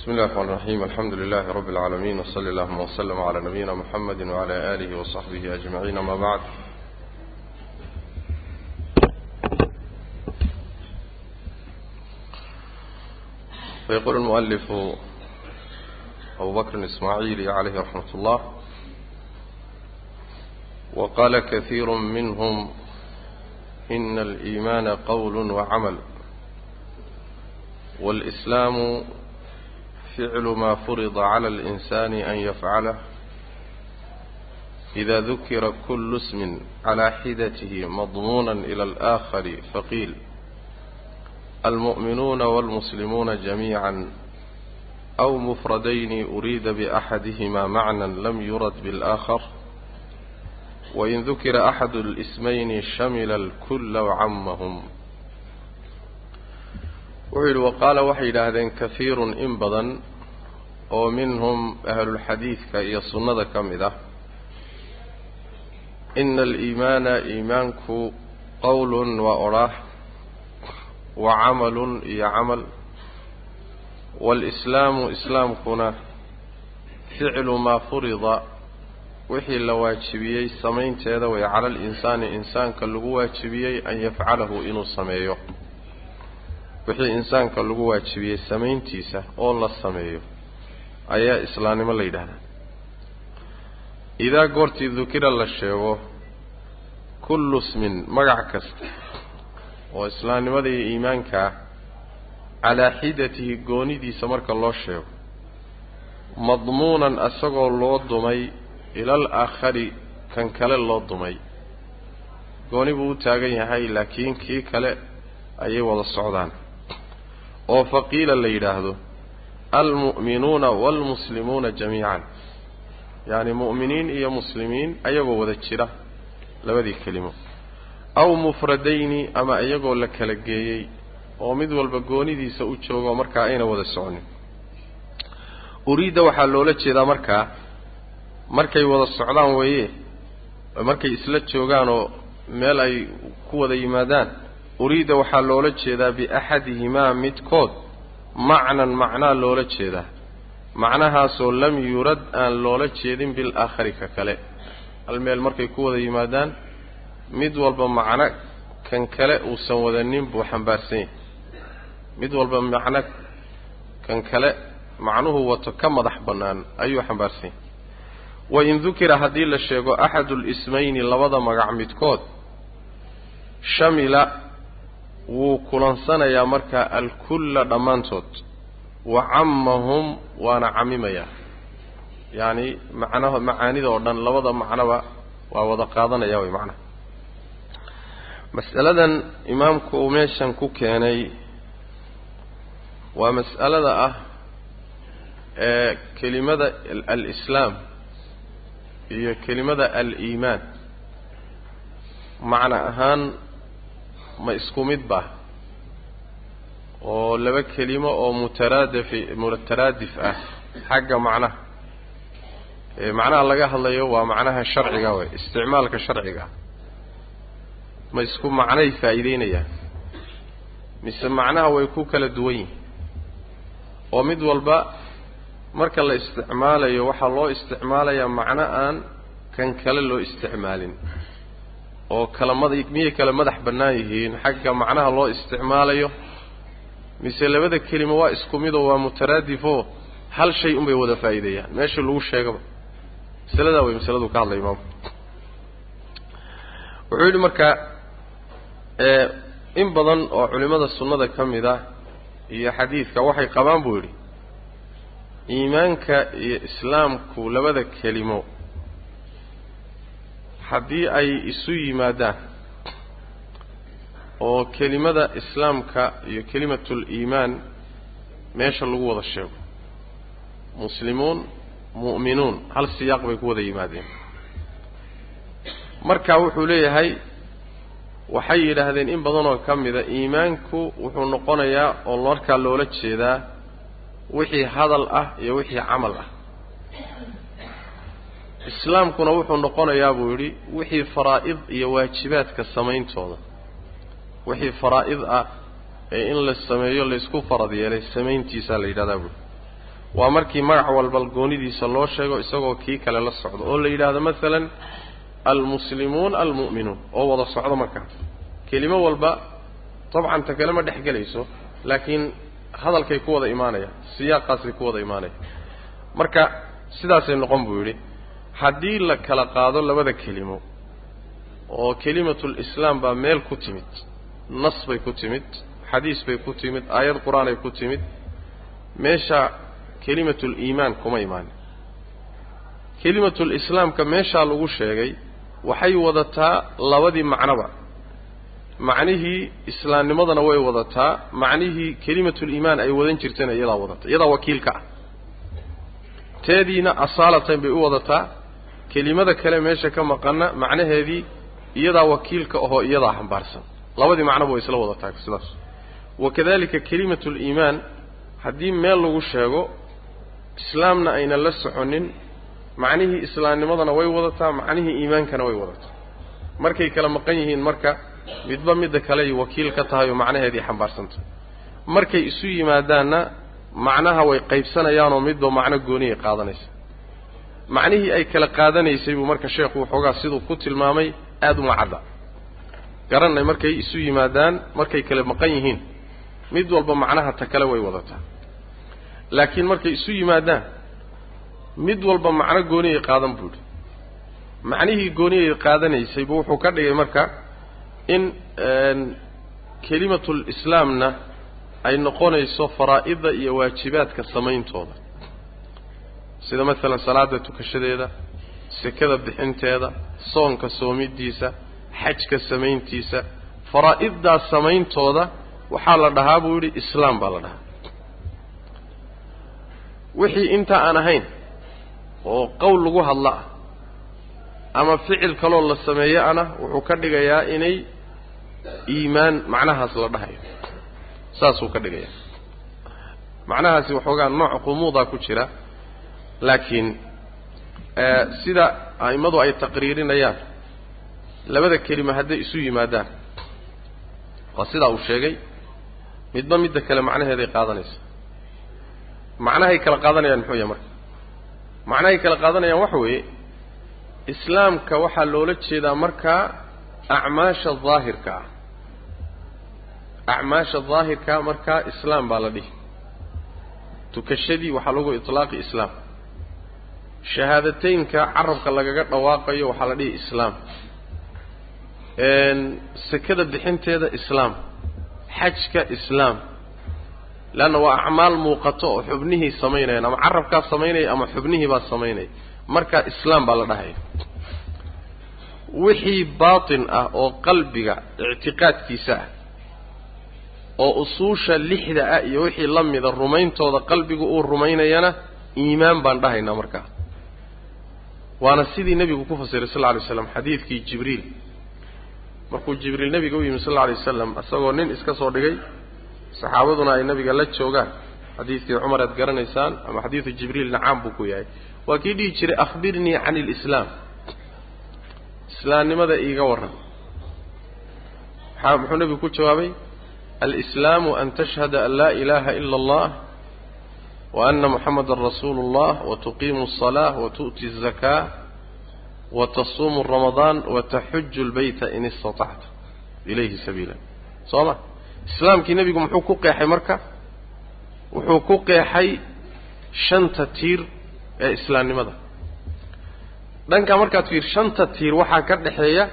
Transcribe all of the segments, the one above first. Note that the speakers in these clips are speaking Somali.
بسم الله الرحمن الرحيم الحمد لله رب العالمين وصل اللهم وسلم على نبينا محمد وعلى آله وصحبه أجمعين ما بعد فيقول المؤلف أبو بكر الإسماعيلي عليه رحمة الله وقال كثير منهم إن الإيمان قول وعمل والإسلام فعل ما فرض على الإنسان أن يفعله إذا ذكر كل اسم على حدته مضمونا إلى الآخر فقيل المؤمنون والمسلمون جميعا أو مفردين أريد بأحدهما معنى لم يرد بالآخر wuxuu yidhi waqaala waxay yidhaahdeen kahiirun in badan oo minhum ahlulxadiidka iyo sunnada ka mid ah. Ina aliimaana iimaanku qowlun waa odhaah wa camalun iyo camal. Waalislaamu islaamkuna ficlu maa furida. Wixii la waajibiyey samaynteeda way cala alinsaani insaanka lagu waajibiyey an yafcalahu inuu sameeyo wixii insaanka lagu waajibiyey samayntiisa oo la sameeyo ayaa islaamnimo la yidhahdaa. Idaa goortii dukira la sheego kullu ismin magac kasta oo islaamnimada iyo iimaankaa calaa xidatihi goonidiisa marka loo sheego madmuunan isagoo loo dumay ilal aakhari kan kale loo dumay. Gooni buu u taagan yahay laakiin kii kale ayay wada socdaan oo faqiila la yidhaahdo almu'minuuna waalmuslimuuna jamiican. Yacni mu'miniin iyo muslimiin ayagoo wada jira labadii kelimo. Aw mufradayni ama iyagoo la kala geeyey oo mid walba goonidiisa u joogo markaa ayna wada soconin. Uriidda waxaa loola jeedaa markaa markay wada socdaan weeye markay isla joogaanoo meel ay ku wada yimaadaan uriida waxaa loola jeedaa biaxadihimaa midkood. Macnan macnaa loola jeedaa. Macnahaasoo lam yurad aan loola jeedin bilaakhari ka kale. Hal meel markay ku wada yimaadaan mid walba macno kan kale uusan wadanin buu xambaarsan yahay. Mid walba macno kan kale macnuhu wato ka madax bannaan ayuu xambaarsan yahay. Wain dukira haddii la sheego axadu lismayni labada magac midkood shamila wuu kulansanayaa markaa alkulla dhammaantood. Wa cammahum waana cammimayaa yacni macnaha macaanida oo dhan labada macnoba waa wada qaadanaya way macnaha. Mas'aladan imaamku uu meeshan ku keenay waa mas'alada ah ee kelimada alislaam iyo kelimada al-iimaan. Macno ahaan ma isku mid ba? Oo laba kelimo oo mutaraadifi mutaraadif ah xagga macnaha. Macnaha laga hadlayo waa macnaha sharciga way isticmaalka sharciga. Ma isku macnay faa'iideynayaan? Mise macnaha way ku kala duwan yihiin oo mid walba marka la isticmaalayo waxaa loo isticmaalayaa macno aan kan kale loo isticmaalin oo kala mad miyay kala madax bannaan yihiin xagga macnaha loo isticmaalayo mise labada kelimo waa isku midoo waa mutaraadifoo hal shay unbay wada faa'iideeyaan. Meesha lagu sheegaba. Masaladaa way masaladu ka hadlay imaamku wuxuu yidhi marka in badan oo culimmada sunnada ka mid ah iyo xadiidka waxay qabaan buu yidhi iimaanka iyo islaamku labada kelimo haddii ay isu yimaadaan oo kelimada islaamka iyo kelimatul iimaan meesha lagu wada sheego. Muslimuun mu'minuun hal siyaaq bay ku wada yimaadeen. Marka wuxuu leeyahay waxay yidhaahdeen in badanoo ka mida iimaanku wuxuu noqonayaa oo markaa loola jeedaa wixii hadal ah iyo wixii camal ah islaamkuna wuxuu noqonayaa buu yidhi wixii faraa'id iyo waajibaadka samayntooda. Wixii faraa'id ah ee in la sameeyo laysku farad yeelay samayntiisaa la yidhahdaa buui waa markii magac walba goonidiisa loo sheego isagoo kii kale la socdo oo la yidhaahdo masalan almuslimuun almu'minuun oo wada socdo markaa. Kelimo walba dabcan ta kale ma dhex gelayso laakiin hadalkay ku wada imaanayaan siyaaqaasay ku wada imaanayaan. Marka sidaasay noqon buu yidhi haddii la kala qaado labada kelimo oo kelimatulislaam baa meel ku timid nas bay ku timid xadiis bay ku timid aayad qur'aanay ku timid meesha kelimatuliimaan kuma imaanin kelimatulislaamka meeshaa lagu sheegay waxay wadataa labadii macnoba. Macnihii islaamnimadana way wadataa macnihii kelimatuliimaan ay wadan jirtayna iyadaa wadata iyadaa wakiilka ah. Teediina asaalatan bay u wadataa kelimada kale meesha ka maqanna macnaheedii iyadaa wakiilka ahoo iyadaa xambaarsan. Labadii macnoba way isla wadataa sidaas. Wakadalika kelimatuliimaan haddii meel lagu sheego islaamna aynan la soconin macnihii islaamnimadana way wadataa macnihii iimaankana way wadataa. Markay kala maqan yihiin marka midba midda kaley wakiil ka tahay oo macnaheedii xambaarsantahy markay isu yimaadaanna macnaha way qaybsanayaanoo midba macno gooniyay qaadanaysa macnihii ay kala qaadanaysay buu marka sheekhu waxoogaa siduu ku tilmaamay aada uma cadda garanay markay isu yimaadaan markay kala maqan yihiin. Mid walba macnaha ta kale way wadataa. Laakiin markay isu yimaadaan mid walba macno gooniyay qaadan buu idhi macnihii gooniyay qaadanaysay buu wuxuu ka dhigay marka in kelimatul islaamna ay noqonayso faraa'ida iyo waajibaadka samayntooda sida masalan salaada tukashadeeda sekada bixinteeda soonka soomidiisa xajka samayntiisa faraa'iddaas samayntooda waxaa la dhahaa buu yidhi islaam baa la dhahaa. Wixii intaa aan ahayn oo qowl lagu hadla ah ama ficil kaloo la sameeyo ana wuxuu ka dhigayaa inay iimaan macnahaas la dhahayo. Saasuu ka dhigayaa. Macnahaasi waxoogaa nooc qumuudaa ku jira laakiin sida a'immadu ay taqriirinayaan labada kelima hadday isu yimaadaan waa sidaa uu sheegay midba midda kale macnaheeday qaadanaysa. Macnahay kala qaadanayaan muxuu yahay marka? Macnahay kala qaadanayaan waxa weeye islaamka waxaa loola jeedaa markaa acmaasha daahirka ah. Acmaasha daahirka markaa islaam baa la dhihi. Tukashadii waxaa lagu itlaaqi islaam shahaadateynka carabka lagaga dhawaaqayo waxaa la dhihi islaam. Sekada bixinteeda islaam xajka islaam. Leanna waa acmaal muuqato oo xubnihii samaynayaan ama carabkaa samaynaya ama xubnihii baa samaynaya markaa islaam baa la dhahaya wixii baatin ah oo qalbiga ictiqaadkiisa ah oo usuusha lixda ah iyo wixii la mida rumayntooda qalbigu uu rumaynayana iimaan baan dhahaynaa markaa waana sidii nebigu ku fasiray sal lla alay slam xadiidkii jibriil. Markuu jibriil nebiga u yimi sal alla alay wasalam isagoo nin iska soo dhigay saxaabaduna ay nabiga la joogaan. Xadiidkii cumar aad garanaysaan ama xadiidu jibriilna caam buu ku yahay. Waa kii dhihi jiray akhbirnii can ilislaam islaamnimada iiga warran. Maxaa muxuu nebigu ku jawaabay alislaamu an tashhada an laa ilaaha ila allah wa ana muxamadan rasuulu اllah watuqiimu الصalaة watu'ti الzakaa watasuumu ramadaan wataxuju اlbeyta in istaطacta ilayhi sabiila soo ma islaamkii nebigu muxuu ku qeexay marka wuxuu ku qeexay shanta tiir ee islaamnimada dhankaa markaad fiir shanta tiir waxaa ka dhexeeya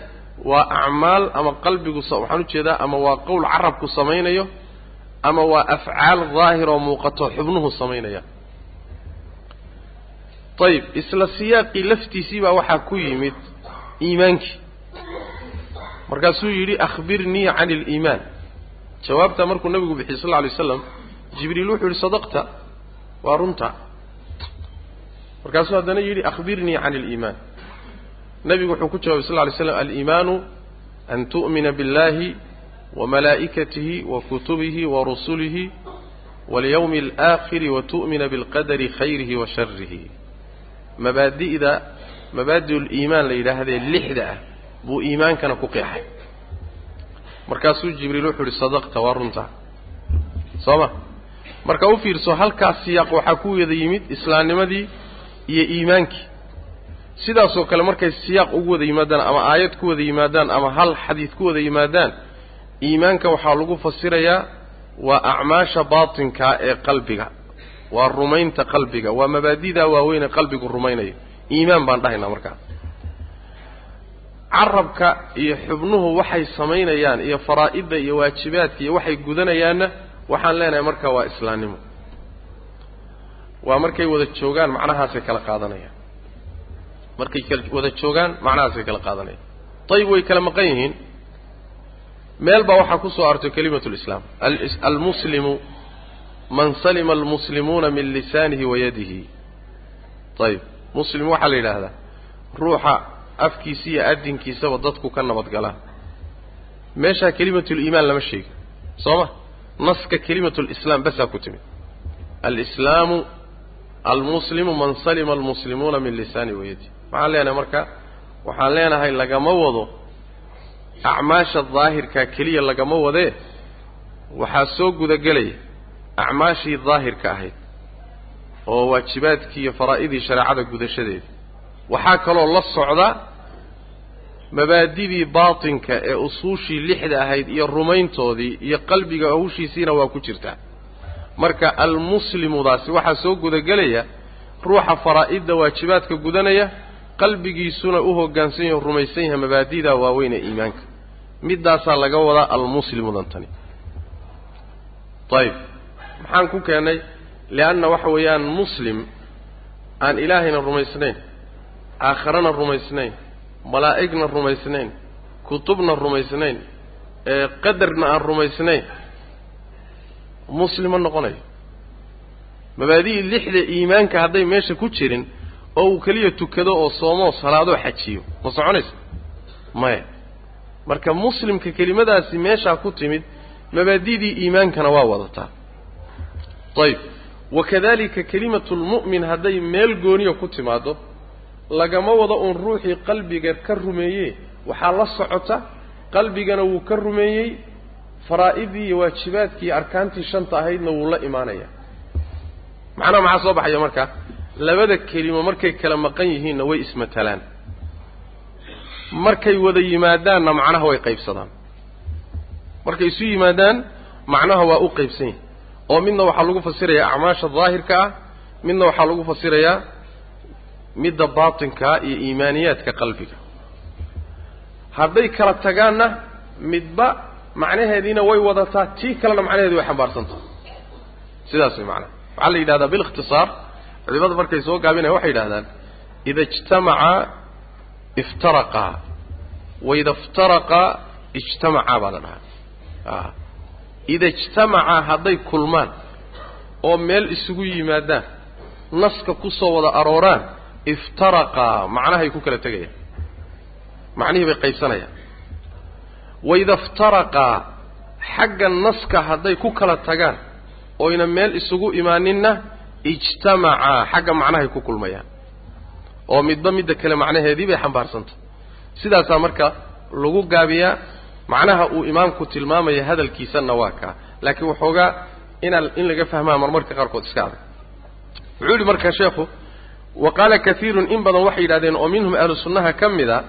waa acmaal ama qalbigu waxaan ujeedaa ama waa qowl carabku samaynayo ama waa afcaal daahir oo muuqato xubnuhu samaynaya. Ayib isla siyaaqii laftiisii baa waxaa ku yimid iimaankii markaasuu yidhi akhbirnii can iliimaan jawaabtaa markuu nabigu bixiyey sal lla alay waslam jibriil wuxuu yidhi sadaqta waa runta. Markaasuu haddana yidhi akhbirnii can aliimaan nabigu wuxuu ku jawabay sal lla alay slam aliimaanu an tu'mina biاllahi alaakhiri watu'mina bilqadari khayrihi wa sharihi mabaadi'da mabaadi' liimaan la yidhaahdee lixda ah buu iimaankana ku qeexay markaasuu jibriil wuxuu ihi sadaqta waa runta soo ma marka u fiirso halkaas siyaaq waxaa ku wada yimid islaamnimadii iyo iimaankii sidaasoo kale markay siyaaq ugu wada yimaadaan ama aayad ku wada yimaadaan ama hal xadiid ku wada yimaadaan iimaanka waxaa lagu fasirayaa waa acmaasha baatinkaa ee qalbiga waa rumaynta qalbiga waa mabaadidaa waaweynee qalbigu rumaynayo. Iimaan baan dhahaynaa markaa carabka iyo xubnuhu waxay samaynayaan iyo faraa'idda iyo waajibaadka iyo waxay gudanayaanna waxaan leenahay marka waa islaamnimo waa markay wada joogaan macnahaasay kala qaadanayaan. Markay wada joogaan macnahaasay kala qaadanayaan. Ayib way kala maqan yihiin meel baa waxaa ku soo artay kelimatu lislaam almuslimu man salima almuslimuuna min lisaanihi wa yadihi. Ayib muslim waxaa la yidhaahdaa ruuxa afkiisa iyo adinkiisaba dadku ka nabadgalaan meeshaa kelimatuliimaan lama sheegin soo ma naska kelimatulislaam basaa ku timid. Alislaamu almuslimu man salima almuslimuuna min lisaanihi wa yadihi. Maxaan leenahay marka? Waxaan leenahay lagama wado acmaasha daahirkaa keliya lagama wadee waxaa soo gudagelaya acmaashii daahirka ahayd oo waajibaadkii iyo faraa'idii shareecada gudashadeeda waxaa kaloo la socda mabaadidii baatinka ee usuushii lixda ahayd iyo rumayntoodii iyo qalbiga hawshiisiina waa ku jirtaa marka almuslimudaasi waxaa soo gudagelaya ruuxa faraa'idda waajibaadka gudanaya qalbigiisuna u hoggaansan yahe rumaysan yahay mabaadidaa waaweyn ee iimaanka. Middaasaa laga wadaa almuslimudan tani. Ayib maxaan ku keennay lianna waxa weeyaan muslim aan ilaahayna rumaysnayn aakharana rumaysnayn malaa'igna rumaysnayn kutubna rumaysnayn ee qadarna aan rumaysnayn muslim ma noqonayo. Mabaadi'ii lixda iimaanka hadday meesha ku jirin oo uu keliya tukado oo soomoo salaadoo xajiyo. Ma soconaysa maya marka muslimka kelimadaasi meeshaa ku timid mabaadi'dii iimaankana waa wadataa. Ayib wakadalika kelimatu lmu'min hadday meel gooniya ku timaaddo lagama wado uun ruuxii qalbiga ka rumeeye waxaa la socota qalbigana wuu ka rumeeyey faraa'idii iyo waajibaadkii arkaantii shanta ahaydna wuu la imaanaya macnaha maxaa soo baxaya marka labada kelimo markay kala maqan yihiinna way ismatalaan. Markay wada yimaadaanna macnaha way qaybsadaan. Markay isu yimaadaan macnaha waa u qaybsan yahay. Oo midna waxaa lagu fasirayaa acmaasha daahirka ah midna waxaa lagu fasirayaa midda baatinkaa iyo iimaaniyaadka qalbiga. Hadday kala tagaanna midba macnaheediina way wadataa tii kalena macnaheedi way xambaarsantaha sidaas way macnaha. Waxaa la yidhahdaa bilikhtisaar culimada markay soo gaabinayan waxay yidhahdaan ida ijtamaca iftaraqaa waida iftaraqaa ijtamacaa baa la dhahaa. Ida ijtamacaa hadday kulmaan oo meel isugu yimaadaan naska ku soo wada arooraan iftaraqaa macnahay ku kala tegayaan. Macnihii bay qaybsanayaan. Waida iftaraqaa xagga naska hadday ku kala tagaan oyna meel isugu imaaninna ijtamacaa xagga macnahay ku kulmayaan. oo midba midda kale macnaheedii bay xambaarsantah sidaasaa marka lagu gaabiyaa macnaha uu imaamku tilmaamaya hadalkiisanna waa kaa laakiin waxoogaa inaa in laga fahmaa marmarka qaarkood iska adag. Wuxuu yihi marka sheekhu wa qaala kaiirun in badan waxay yidhahdeen oo minhum ahlu sunnaha ka mid a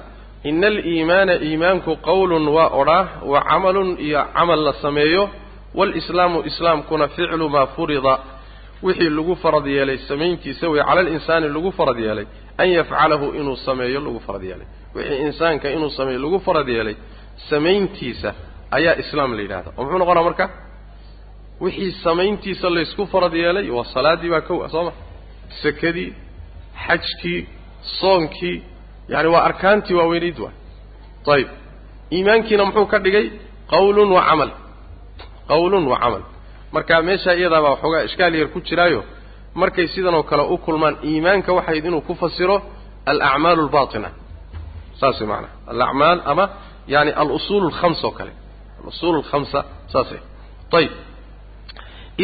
ina aliimaana iimaanku qowlun waa odhaah wa camalun iyo camal la sameeyo waalislaamu islaamkuna ficlu maa furida wixii lagu farad yeelay samayntiisa wey cala alinsaani lagu farad yeelay an yafcalahu inuu sameeyo lagu farad yeelay. Wixii insaanka inuu sameeyo lagu farad yeelay samayntiisa ayaa islaam la yidhahda oo muxuu noqonaa marka wixii samayntiisa laysku farad yeelay waa salaaddii baa kow soo ma? Sakadii xajkii soonkii yani waa arkaantii waaweynayd waay ayib iimaankiina muxuu ka dhigay qawlun wa camal. Qawlun wa camal marka meeshaa iyadaabaa waxoogaa ishkaal yar ku jiraayo. Markay sidan oo kale u kulmaan iimaanka waxayd inuu ku fasiro alacmaalu albaatina. Saas way maanaa alacmaal ama yani alusuul alkhamsa oo kale. Alusuul alkhamsa saasay. Ayib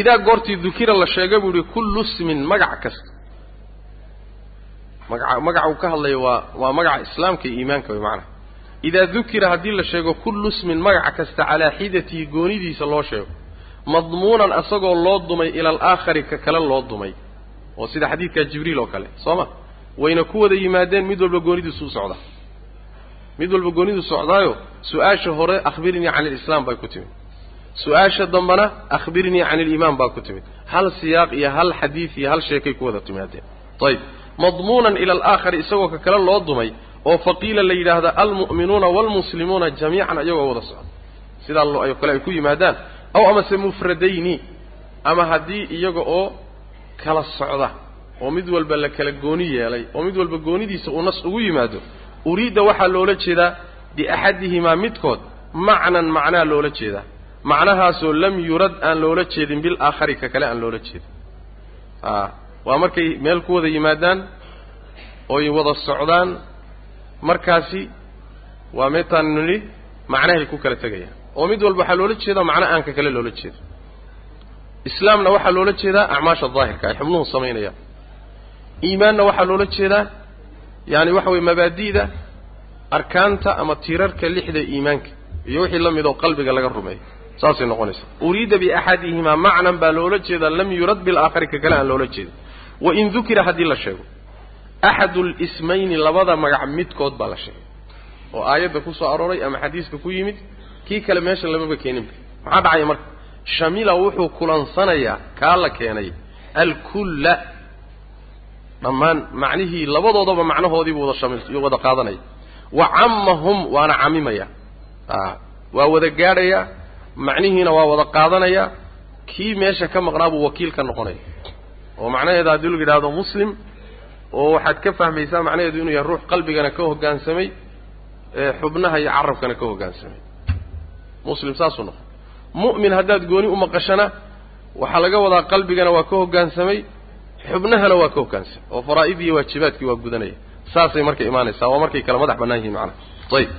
idaa goortii dukira la sheegay buu yihi kullu ismin magac kasta. Magaca magaca uu ka hadlayo waa waa magaca islaamka iyo iimaanka way macnaha idaa dukira haddii la sheego kullu ismin magac kasta calaa xidatihi goonidiisa loo sheego madmuunan asagoo loo dumay ila alaakhari ka kale loo dumay. Oo sida xadiidkaa jibriil oo kale soo ma? Wayna ku wada yimaadeen mid walba goonidiisu u socdaa mid walba goonidu socdaayo su'aasha hore akhbirnii can alislaam bay ku timid. Su'aasha dambana akhbirnii can aliimaan baa ku timid. Hal siyaaq iyo hal xadiid iyo hal sheekay ku wada timaadeen. Ayib madmuunan ila alaakhari isagoo ka kale loo dumay oo faqiila la yidhaahda almu'minuuna waalmuslimuuna jamiican iyagoo wada socda. Sidaa lo kale ay ku yimaadaan aw amase mufradayni ama haddii iyaga oo kala socda oo mid walba la kala gooni yeelay oo mid walba goonidiisa uu nas ugu yimaado uriidda waxaa loola jeedaa biaxadihimaa midkood macnan macnaa loola jeedaa. Macnahaasoo lam yurad aan loola jeedin bilaakhari ka kale aan loola jeedin. A waa markay meel ku wada yimaadaan oy wada socdaan markaasi waa meetaan nidhi macnahay ku kala tegayaan oo mid walba waxaa loola jeedaa macno aan ka kale loola jeedo. Islaamna waxaa loola jeedaa acmaasha daahirka ay xubnuhu samaynayaan iimaanna waxaa loola jeedaa yaani waxa weye mabaadi'da arkaanta ama tiirarka lixda iimaanka iyo wixii la mid oo qalbiga laga rumeeyo. Saasay noqonaysaa. Uriida biaxadihimaa macnan baa loola jeedaa lam yurad bilaakhari ka kale aan loola jeedin. Wain dukira haddii la sheego. Axadu lismayni labada magac midkood baa la sheegay. Oo aayadda ku soo arooray ama xadiiska ku yimid kii kale meesha lamaba keeninba maxaa dhacaya marka? Shamila wuxuu kulansanayaa kaa la keenay alkulla. Dhammaan macnihii labadoodaba macnahoodiibuu wada shamil wada qaadanaya. Wa cammahum waana camimaya waa wada gaadhaya macnihiina waa wada qaadanaya. Kii meesha ka maqnaa buu wakiil ka noqonaya. Oo macnaheeda haddii lagu yidhahdo muslim oo waxaad ka fahmaysaa macnaheedu inuu yahay ruux qalbigana ka hoggaansamay xubnaha iyo carabkana ka hoggaansamay muslim saasuu noqon mu'min haddaad gooni u maqashana waxaa laga wadaa qalbigana waa ka hoggaansamay xubnahana waa ka hoggaansamay oo faraa'idii waajibaadkii waa gudanaya. Saasay marka imaanaysaa waa markay kala madax bannaan yihiin macnaha. Ayib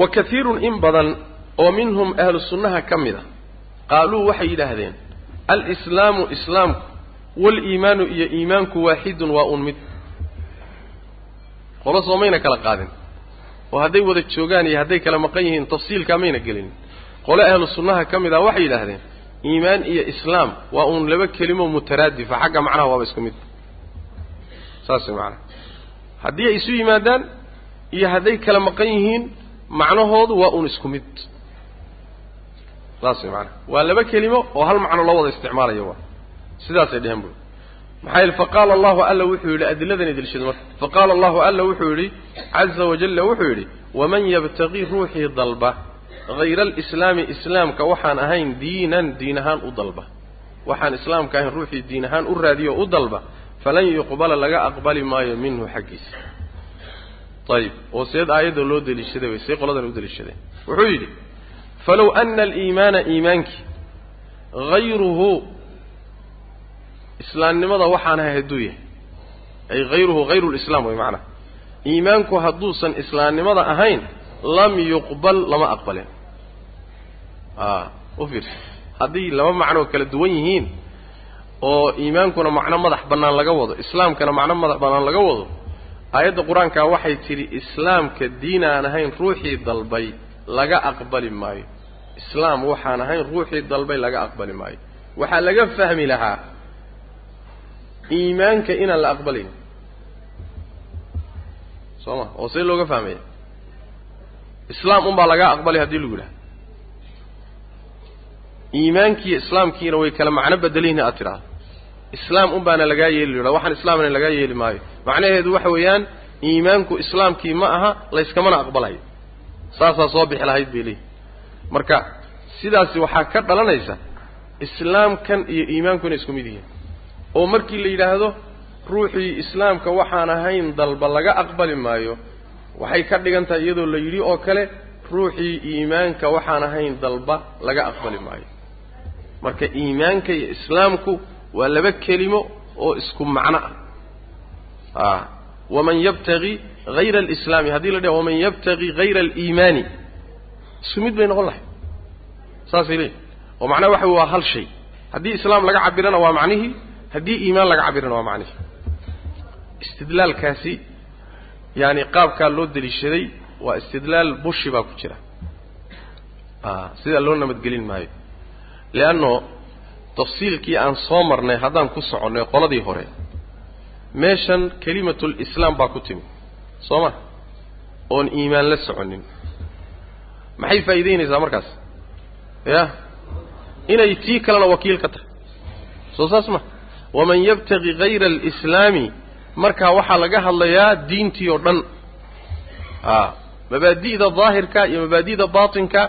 wa kaiirun in badan oo minhum ahlu sunnaha ka mid a qaaluu waxay yidhaahdeen alislaamu islaamku waaliimaanu iyo iimaanku waaxidun waa un mid. Qolo soomayna kala qaadin oo hadday wada joogaan iyo hadday kala maqan yihiin tafsiilkaa mayna gelin. Qole ahlu sunnaha ka mid ah waxay yidhaahdeen iimaan iyo islaam waa uun laba kelimo mutaraadifa xagga macnaha waaba isku mid. Saas macnaha. Haddii ay isu yimaadaan iyo hadday kala maqan yihiin macnahoodu waa uun isku mid. Saas macnaha. Waa laba kelimo oo hal macno loo wada isticmaalayo waa. Sidaasay dheheen bui maxaa faqaala allahu alla wuxuu yidhi adiladan idilshada marka. Faqaala allahu alla wuxuu yidhi caza wajalla wuxuu yidhi waman yabtaqii ruuxii dalba hayra alislaami islaamka waxaan ahayn diinan diin ahaan u dalba. Waxaan islaamka ahayn ruuxii diin ahaan u raadiyo u dalba. Falan yuqbala laga aqbali maayo minhu xaggiisa. Ayib oo seed aayadda loo deliishaday way see qoladan u deliishadeen wuxuu yidhi falow ana aliimaana iimaankii hayruhu islaamnimada waxaan ahay hadduu yahay. Ay hayruhu hayru lislaam way macnaha iimaanku hadduusan islaamnimada ahayn lam yuqbal lama aqbaleen a u fiirsa haddii laba macnoo kala duwan yihiin oo iimaankuna macno madax bannaan laga wado islaamkana macno madax bannaan laga wado aayadda qur'aankaa waxay tidhi islaamka diin aan ahayn ruuxii dalbay laga aqbali maayo. Islaam waxaan ahayn ruuxii dalbay laga aqbali maayo. Waxaa laga fahmi lahaa iimaanka inaan la aqbalayn soo ma oo see looga fahmaya islaam unbaa lagaa aqbalay haddii lagu yidhaha iimaankiiyo islaamkiina way kala macno bedelayni aad tidhaahdo. Islaam un baana lagaa yeeli la waxaan islaamna lagaa yeeli maayo. Macnaheedu waxa weeyaan iimaanku islaamkii ma aha layskamana aqbalayo. Saasaa soo bixi lahayd bay leeyihi marka sidaasi waxaa ka dhalanaysa islaamkan iyo iimaanku inay isku mid yihiin oo markii la yidhaahdo ruuxii islaamka waxaan ahayn dalba laga aqbali maayo waxay ka dhigan tahay iyadoo la yidhi oo kale ruuxii iimaanka waxaan ahayn dalba laga aqbali maayo. Marka iimaanka iyo islaamku waa laba kelimo oo isku macno ah. A waman yabtagi hayra alislaami haddii la dhaha waman yabtagi hayra aliimaani. Isku mid bay noqon lahay saasay leeyihiin oo macnaha waxa waa hal shay. Haddii islaam laga cabirana waa macnihii haddii iimaan laga cabirana waa macnihii istidlaalkaasi yaani qaabkaa loo deliishaday waa istidlaal bushi baa ku jira. Sidaa loo nabadgelin maayo. Leanno tafsiilkii aan soo marnay haddaan ku soconnay qoladii hore meeshan kelimatul islaam baa ku timi. Soo ma? Oon iimaan la soconin. Maxay faa'iidaynaysaa markaas? Ya? Inay tii kalena wakiil ka tahay. Soo saas ma waman yabtagi hayra alislaami markaa waxaa laga hadlayaa diintii oo dhan. A mabaadi'da daahirka iyo mabaadi'da baatinka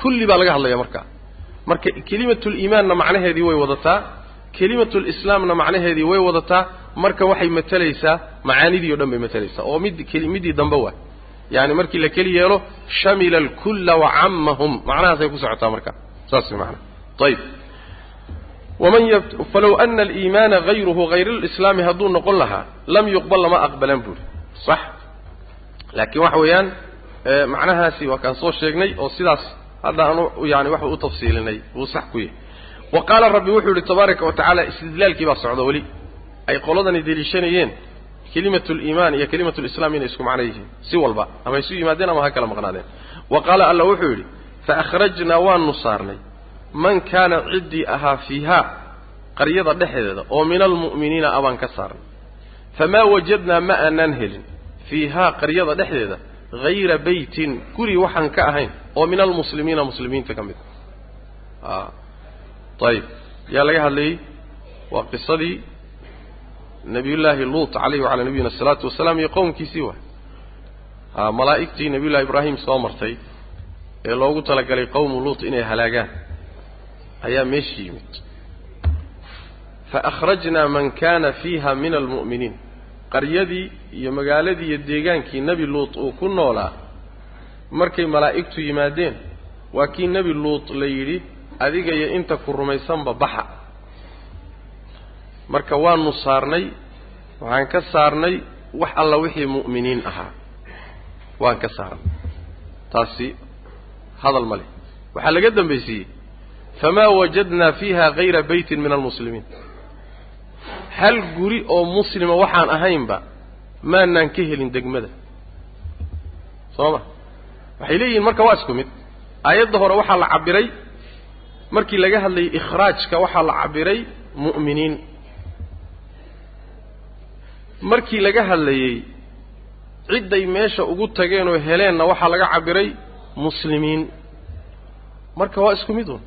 kulli baa laga hadlaya markaa marka kelimatuliimaanna macnaheedii way wadataa kelimatulislaamna macnaheedii way wadataa marka waxay matelaysaa macaanidii o dhan bay matelaysaa oo mid middii dambe waa. Yani markii la keli yeelo shamila alkulla wacamahum macnahaasay ku socotaa marka. Saas maana y falow ana aliimaana hayruhu hayra alislaami hadduu noqon lahaa lam yuqbal lama aqbalan buuri sax laakiin waxa weeyaan macnahaasi waa kaan soo sheegnay oo sidaas hadda anu yani waxa u tafsiilinay wuu sax ku yahay wa qaala rabbi wuxuu yihi tabaaraka wa tacaala istidlaalkii baa socda weli ay qoladani deliishanayeen kelimatu liimaan iyo kelimatu lislaam inay isku macno yihiin si walba ama isu yimaadeen ama ha kala maqnaadeen wa qaala alla wuxuu yidhi faakhrajnaa waanu saarnay man kaana ciddii ahaa fiihaa qaryada dhexdeeda oo min almu'miniina abaan ka saarnay famaa wajadnaa ma aanaan helin fiihaa qaryada dhexdeeda hayra beytin guri waxaan ka ahayn oo min almuslimiina muslimiinta ka mid a ayib yaa laga hadlayey waa qisadii nabiyullaahi luut calayhi wacalaa nabiyina asalaatu wasalaam iyo qowmkiisii waay. A malaa'igtii nabiyullahi ibraahim soo martay ee loogu talagalay qowmu luut inay halaagaan ayaa meeshii yimid. Fa akhrajnaa man kaana fiiha min almu'miniin. Qaryadii iyo magaaladii iyo deegaankii nebi luut uu ku noolaa markay malaa'igtu yimaadeen waa kii nebi luut la yidhi adiga iyo inta ku rumaysanba baxa. Marka waanu saarnay waxaan ka saarnay wax alla wixii mu'miniin ahaa. Waan ka saarnay. Taasi hadal ma leh. Waxaa laga dambaysiiyey famaa wajadnaa fiiha hayra beytin min almuslimiin hal guri oo muslima waxaan ahaynba maanaan ka helin degmada soo ma waxay leeyihiin marka waa isku mid aayadda hore waxaa la cabbiray markii laga hadlayay ikhraajka waxaa la cabbiray mu'miniin markii laga hadlayey cidday meesha ugu tageen oo heleenna waxaa laga cabbiray muslimiin marka waa isku mid un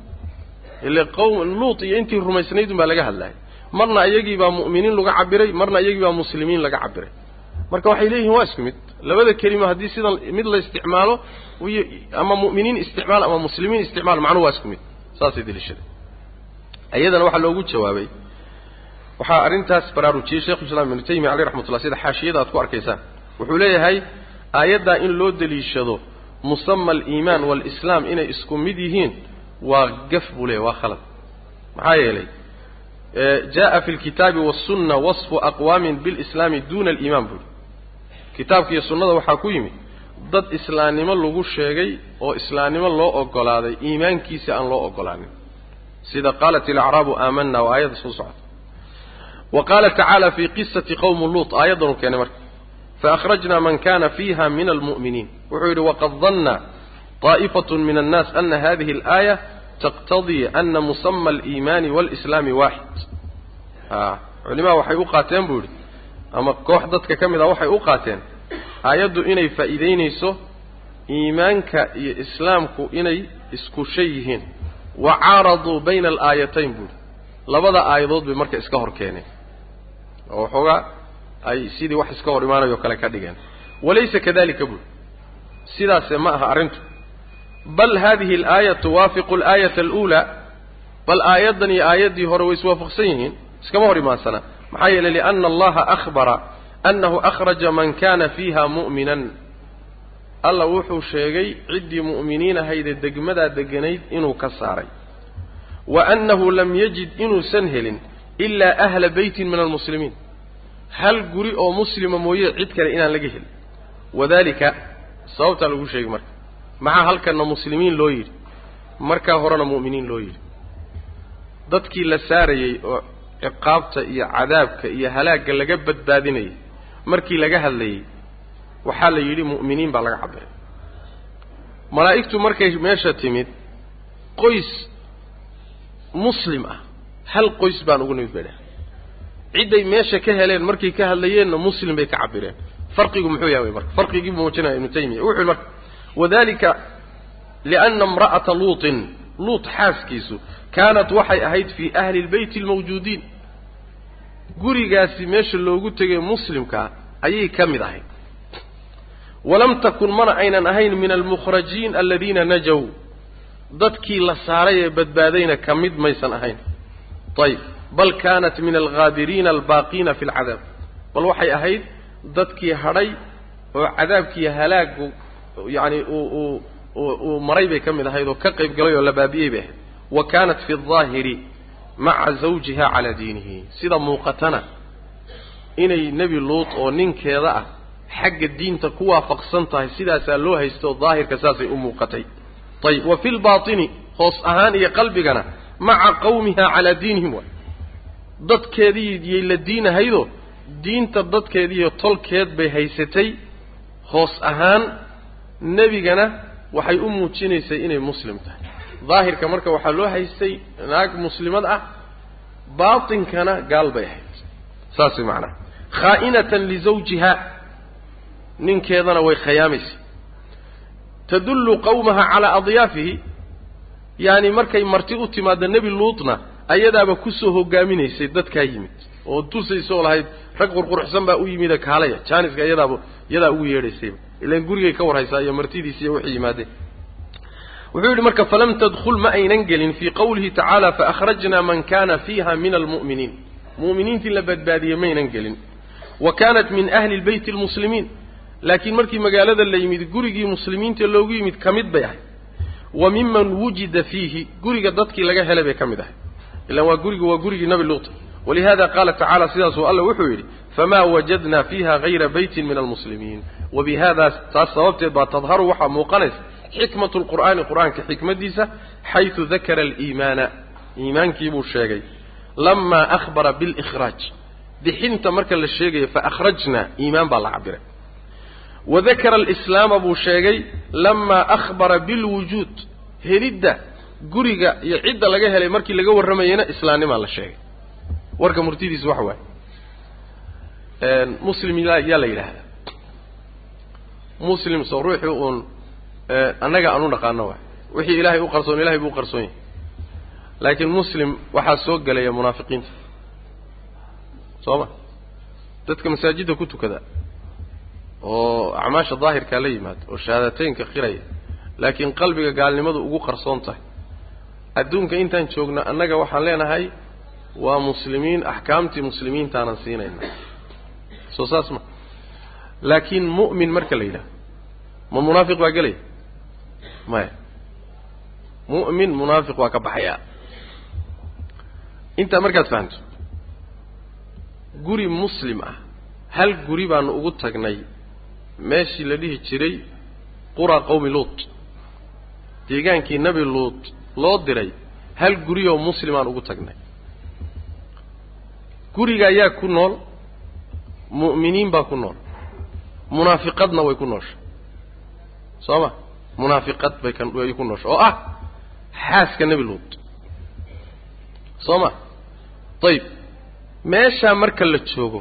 ile qowm luut iyo intii rumaysnaydun baa laga hadlayay marna iyagii baa mu'miniin laga cabbiray marna iyagii baa muslimiin laga cabbiray. Marka waxay leeyihiin waa isku mid. Labada kelima haddii sida mid la isticmaalo ama mu'miniin isticmaal ama muslimiin isticmaal macnuhu waa isku mid. Saasay deliishaday iyadana waxaa loogu jawaabay. Waxaa arrintaas baraarujiyey sheekhu islaam ibnu taymiya caleyh raxmatullah sida xaashiyada aad ku arkaysaan. Wuxuu leeyahay aayaddaa in loo deliishado musama aliimaan waalislaam inay isku mid yihiin waa gaf buu leeyahy waa khalad. Maxaa yeelay jaa fi lkitaabi wasunna wasfu aqwaamin bilislaami duuna aliimaan buuri kitaabka iyo sunnada waxaa ku yimid dad islaamnimo lagu sheegay oo islaamnimo loo ogolaaday iimaankiisi aan loo ogolaanin. Sida qaalat ilacraabu aamanna waa aayadda soo socota. Wa qaala tacaala fii qisati qowmi luut aayaddanuu keenay marka. Faakhrajnaa man kana fiiha min almu'miniin wuxuu yidhi waqad danna طaa'ifatun min annaas ana hadihi alaaya taqtadii ana musama aliimaani waalislaami waaxid a culimaa waxay u qaateen buu ama koox dadka ka mid a waxay u qaateen. aayaddu inay faa'iidaynayso iimaanka iyo islaamku inay isku shay yihiin wa caaraduu bayna alaayatayn buuhi labada aayadood bay marka iska hor keeneen oo waxoogaa ay sidii wax iska hor imaanayo kale ka dhigeen walaysa kadalika buuhi sidaase ma aha arrintu bal hadihi alaaya tuwaafiqu alaayata aluulaa bal aayaddan iyo aayaddii hore way iswaafaqsan yihiin iskama hor imaansana maxaa yeelay liana allaha akhbara annahu akhraja man kana fiiha mu'minan alla wuxuu sheegay ciddii mu'miniin ahaydee degmadaa deganayd inuu ka saaray wa annahu lam yajid inuusan helin ilaa ahla beytin min almuslimiin hal guri oo muslima mooye cid kale inaan laga helin wadalika sababtaa lagu sheegay marka maxaa halkanna muslimiin loo yidhi? Markaa horena mu'miniin loo yidhi. Dadkii la saarayey oo ciqaabta iyo cadaabka iyo halaagga laga badbaadinayay markii laga hadlayey waxaa la yidhi mu'miniin baa laga cabiray malaa'igtu markay meesha timid qoys muslim ah hal qoys baan ugu nimid bay dheh cidday meesha ka heleen markay ka hadlayeenna muslim bay ka cabireen farqigu muxuu yahay marka? Farqigii muujinaya ibnu taymiya. Wuxuu marka wadalika liana imra'ata luutin luut xaaskiisu kaanat waxay ahayd fii ahli lbeyti almawjuudiin. Gurigaasi meesha loogu tegay muslimkaa ayay ka mid ahayd. Walam takun mana aynan ahayn min almukhrajiin aladiina najow dadkii la saaray ee badbaadayna ka mid maysan ahayn. Ayib bal kaanat min alghaabiriina albaaqiina fi alcadaab bal waxay ahayd dadkii hadhay oo cadaabkii halaagu yacani uu uu uu maray bay ka mid ahayd oo ka qayb galay oo la baabi'iyey bay ahayd. Wa kaanat fi aldaahiri maca zawjiha calaa diinihi. Sida muuqatana inay nebi luut oo ninkeeda ah xagga diinta ku waafaqsan tahay sidaasaa loo haysta oo daahirka saasay u muuqatay. Ayib wa fi lbaatini hoos ahaan iyo qalbigana maca qawmiha calaa diinihim waay dadkeedii yay la diinahaydoo diinta dadkeediiyo tolkeed bay haysatay hoos ahaan nebigana waxay u muujinaysay inay muslim tahay. Daahirka marka waxaa loo haystay naag muslimad ah baatinkana gaal bay ahayd. Saas way macanaha khaa'inatan lizawjiha ninkeedana way khayaamaysa. Tadullu qawmaha calaa adyaafihi. Yaani markay marti u timaadda nebi luutna ayadaaba ku soo hogaaminaysay dadkaa yimid. Oo tusaysoo lahayd rag qurquruxsan baa u yimida kaalaya. Jaaniska iyadaaba iyadaa ugu yeedhaysayba ilaan gurigay ka warhaysaa iyo martidiisi iyo wixii yimaadeen. Wuxuu yidhi marka falam tadkhul ma aynan gelin fii qawlihi tacaala faakhrajnaa man kana fiiha min almu'miniin. Mu'miniintii la badbaadiyey maynan gelin. Wa kaanat min ahli lbeyti almuslimiin. Laakiin markii magaalada la yimid gurigii muslimiinta loogu yimid ka mid bay ahay wa miman wujida fiihi guriga dadkii laga helay bay ka mid ahay ilaan waa gurigu waa gurigii nabi luut. Walihada qaala tacaala sidaasuu alla wuxuu yidhi famaa wajadna fiiha hayra beytin min almuslimiin wabihada taas sababteed baa tadharu waxaa muuqanaysa xikmatu lqur'aani qur'aanka xikmadiisa xaysu dakara aliimaana iimaankii buu sheegay lamaa akhbara bilikhraaj bixinta marka la sheegayo faakhrajna iimaan baa la cabiray wadakara alislaama buu sheegay lamaa akhbara bilwujuud helidda guriga iyo cidda laga helay markii laga warramayeyna islaamnimaa la sheegay warka murtidiisa waxa waaye muslim yaa la yidhaahdaa. Muslim soo ruuxii uun annaga aan u dhaqaano waay. Wixii ilaahay u qarsoon ilahay buu qarsoon yahay. Laakiin muslim waxaa soo gelaya munaafiqiinta. Soo ma dadka masaajidda ku tukada oo acmaasha daahirkaa la yimaado oo shahaadateynka qiraya laakiin qalbiga gaalnimadu ugu qarsoon tahay. Adduunka intaan joogna annaga waxaan leenahay waa muslimiin axkaamtii muslimiintaanan siinayna soo saas ma. Laakiin mu'min marka la yidhaha ma munaafiq baa gelaya? Maya mu'min munaafiq waa ka baxayaa. Intaa markaad fahamto guri muslim ah hal guri baanu ugu tagnay meeshii la dhihi jiray qura qawmi luut. Deegaankii nebi luut loo diray hal guriyoo muslimaan ugu tagnay. Guriga ayaa ku nool mu'miniin baa ku nool. Munaafiqadna way ku nooshay. Soo ma munaafiqad bay kaway ku nooshay. Oo ah xaaska nebi luut. Soo ma ayib meeshaa marka la joogo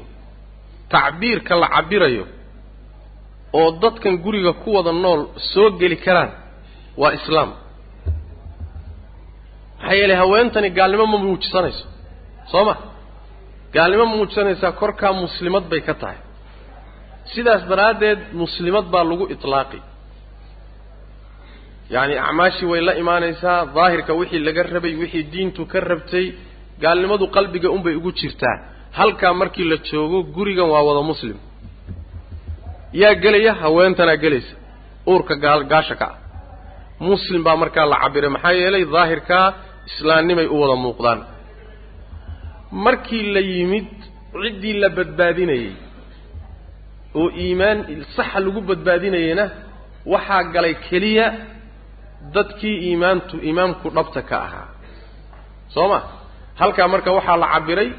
tacbiirka la cabirayo oo dadkan guriga ku wada nool soo geli karaan waa islaam. Maxaa yeelay haweentani gaalnimo ma muujisanayso soo ma gaalnimo muujisanaysaa korkaa muslimad bay ka tahay. Sidaas daraaddeed muslimad baa lagu itlaaqi. Yacani acmaashii way la imaanaysaa daahirka wixii laga rabay wixii diintu ka rabtay gaalnimadu qalbiga unbay ugu jirtaa. Halkaa markii la joogo gurigan waa wada muslim. Yaa gelaya haweentanaa gelaysa. Uurka gaal gaasha ka ah. Muslim baa markaa la cabiray maxaa yeelay daahirkaa islaamnimay u wada muuqdaan markii la yimid ciddii la badbaadinayey oo iimaan saxa lagu badbaadinayeyna waxaa galay keliya dadkii iimaantu iimaamku dhabta ka ahaa. Soo ma? Halkaa marka waxaa la cabiray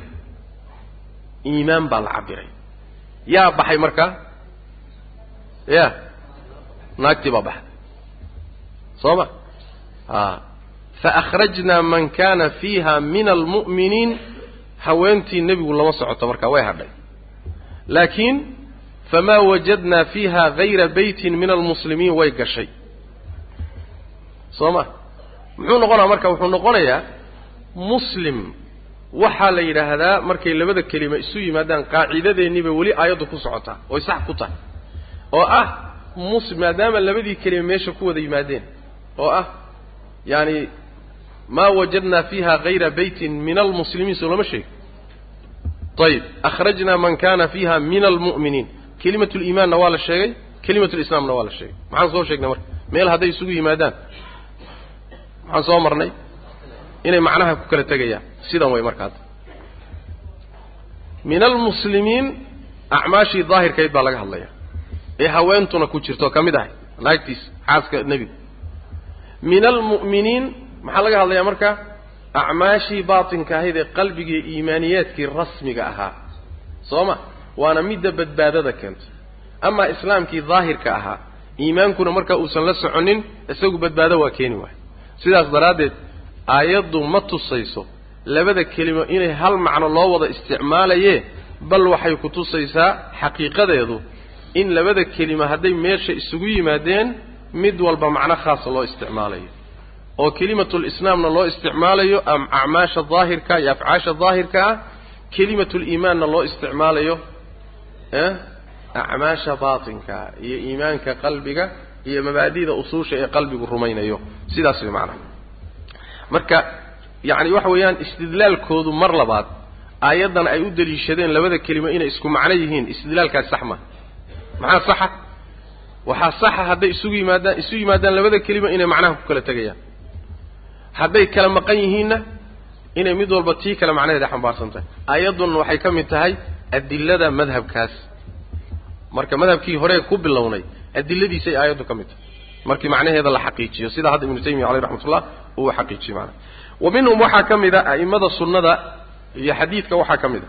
iimaan baa la cabiray yaa baxay marka ya naagtii baa baxday soo ma? A faakhrajnaa man kana fiiha min almu'miniin haweentii nebigu lama socoto markaa way hadhay. Laakiin famaa wajadnaa fiiha gayra beytin min almuslimiin way gashay. Soo ma muxuu noqonaa marka wuxuu noqonayaa muslim. Waxaa la yidhaahdaa markay labada kelima isu yimaadaan qaacidadeennii bay weli aayaddu ku socotaa oy sax ku tahay. Oo ah mus maadaama labadii kelima meesha ku wada yimaadeen. Oo ah yaani maa wajadnaa fiiha gayra beytin min almuslimiin soo lama sheego ayib akhrajnaa man kana fiiha min almu'miniin kelimatu liimaanna waa la sheegay kelimatu lislaamna waa la sheegay maxaan soo sheegnay marka meel hadday isugu yimaadaan maxaan soo marnay inay macnaha ku kala tegayaan sidan way markaas min almuslimiin acmaashii daahirkayd baa laga hadlaya ee haweentuna ku jirto ka mid ahay naagtiis xaaska nebiga min almu'miniin maxaa laga hadlayaa marka acmaashii baatinka ahayd ee qalbigii iimaaniyaadkii rasmiga ahaa. Soo ma waana midda badbaadada keento. Amaa islaamkii daahirka ahaa iimaankuna marka uusan la soconin isagu badbaado waa keeni waay sidaas daraaddeed aayaddu ma tusayso labada kelimo inay hal macno loo wada isticmaalaye bal waxay ku tusaysaa xaqiiqadeedu in labada kelimo hadday meesha isugu yimaadeen mid walba macno khaasa loo isticmaalayo oo kelimatulislaamna loo isticmaalayo acmaasha daahirka iyo afcaasha daahirka ah kelimatuliimaanna loo isticmaalayo acmaasha baatinka iyo iimaanka qalbiga iyo mabaadida usuusha ee qalbigu rumaynayo. Sidaas way macnaha. Marka yacni waxa weeyaan istidlaalkoodu mar labaad aayaddan ay u daliishadeen labada kelimo inay isku macno yihiin istidlaalkaasi sax ma. Maxaa saxa? Waxaa saxa hadday isugu yimaadaan isu yimaadaan labada kelimo inay macnaha ku kala tegayaan hadday kala maqan yihiinna inay mid walba tii kale macnaheeda xambaarsan tahay aayadduna waxay ka mid tahay adilada madhabkaas. Marka madhabkii hore ku bilownay adiladiisay aayaddu ka mid tahay. Markii macnaheeda la xaqiijiyo sida hadda ibnu taymiya caleyh raxmatullah uu xaqiijiyey macnaha. Wa minhum waxaa ka mid a a'immada sunnada iyo xadiidka waxaa ka mid a.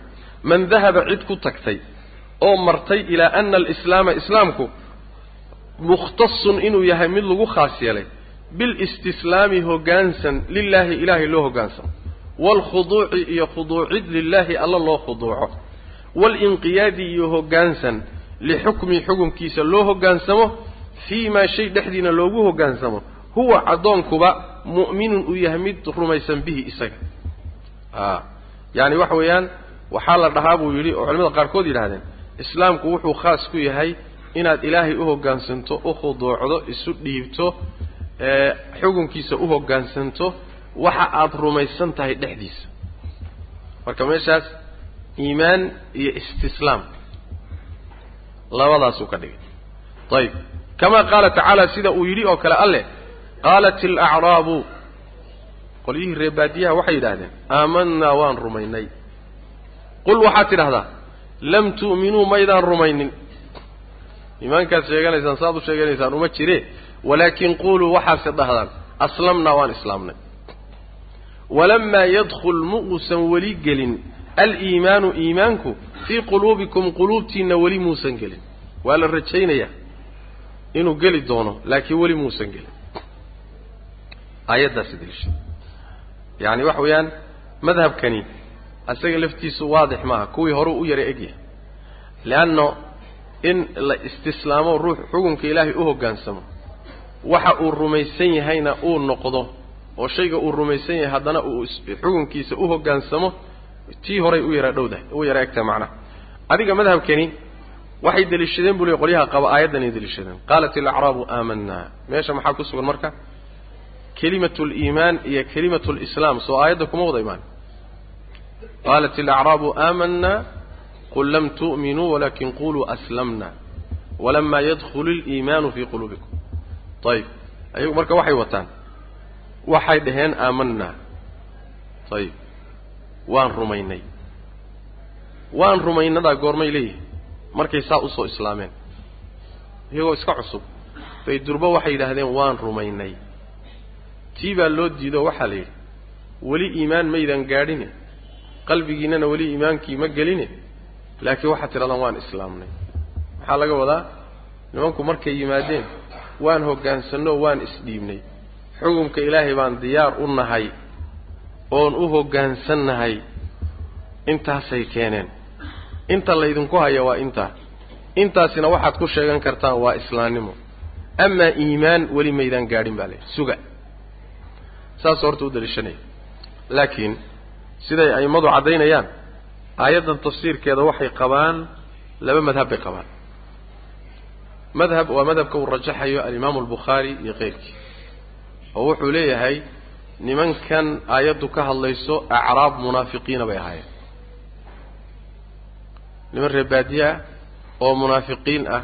Man dahaba cid ku tagtay oo martay ilaa ana alislaama islaamku mukhtasun inuu yahay mid lagu khaas yeelay bilistislaami hoggaansan lilaahi ilaahay loo hoggaansamo waalkhuduuci iyo khuduucid lilaahi alla loo khuduuco. Waalinqiyaadi iyo hoggaansan lixukmi xukunkiisa loo hoggaansamo fii maa shay dhexdiina loogu hoggaansamo huwa addoonkuba mu'minun uu yahay mid rumaysan bihi isaga. A yaani waxa weeyaan waxaa la dhahaa buu yidhi oo culamada qaarkood yidhahdeen islaamku wuxuu khaas ku yahay inaad ilaahay u hoggaansanto u khuduucdo isu dhiibto xukunkiisa u hoggaansanto waxa aad rumaysan tahay dhexdiisa. Marka meeshaas iimaan iyo istislaam. Labadaasuu ka dhigay. Ayib kama qaala tacaala sida uu yidhi oo kale alleh qaalat alacraabu qolyihii reebaadiyaha waxay yidhaahdeen aamanaa waan rumaynay. Qul waxaad tidhahdaa lam tu'minuu maydaan rumaynin. Iimaankaad sheeganaysaan saaad u sheeganaysaan uma jire walaakin quuluu waxaase dhahdaan aslamnaa waan islaamnay walamaa yadkhul ma uusan weli gelin aliimaanu iimaanku fii quluubikum quluubtiinna weli muusan gelin waa la rajaynayaa inuu geli doono laakiin weli muusan gelin aayaddaasi daliisha yacani waxa weeyaan madhabkani asaga laftiisu waadix maaha kuwii horeu u yara egyahay leanno in la istislaamo ruux xukunka ilaahay u hoggaansamo waxa uu rumaysan yahayna uu noqdo oo shayga uu rumaysan yahay haddana uu xukunkiisa u hoggaansamo tii horay u yara dhowdahay u yara egtahay macnaha adiga madhabkani waxay deliishadeen buu le qolyaha qaba aayaddanay deliishadeen. Qaalat alacraabu aamanaa meesha maxaa ku sugan marka? Kelimatu liimaan iyo kelimatu lislaam soo aayadda kuma wada imaan. Qaalat alacraabu aamanaa qul lam tu'minuu walakin quluu aslamna. Walamaa yadkhulu liimaanu fii quluubikum ayib ayagu marka waxay wataan. Waxay dhaheen aamanaa ayib waan rumaynay. Waan rumaynadaa goormay leeyihiin markay saa u soo islaameen. Iyagoo iska cusub. Bay durbo waxay yidhaahdeen waan rumaynay. Tii baa loo diido waxaa la yidhi weli iimaan maydaan gaadhine qalbigiinnana weli iimaankii ma geline laakiin waxaad tidhahdaan waan islaamnay. Maxaa laga wadaa? Nimanku markay yimaadeen waan hoggaansanno waan isdhiibnay. Xukumka ilaahay baan diyaar u nahay oon u hoggaansannahay intaasay keeneen. Inta laydinku haya waa intaa intaasina waxaad ku sheegan kartaan waa islaamnimo amaa iimaan weli maydaan gaadhin baa layidhi suga. Saas horta u daliishanaya laakiin siday a'immadu caddaynayaan aayaddan tafsiirkeeda waxay qabaan laba madhab bay qabaan madhab waa madhabka uu rajaxayo alimaamu albukhaari iyo keyrkii oo wuxuu leeyahay nimankan aayaddu ka hadlayso acraab munaafiqiina bay ahaayeen. Niman reebaadiye ah oo munaafiqiin ah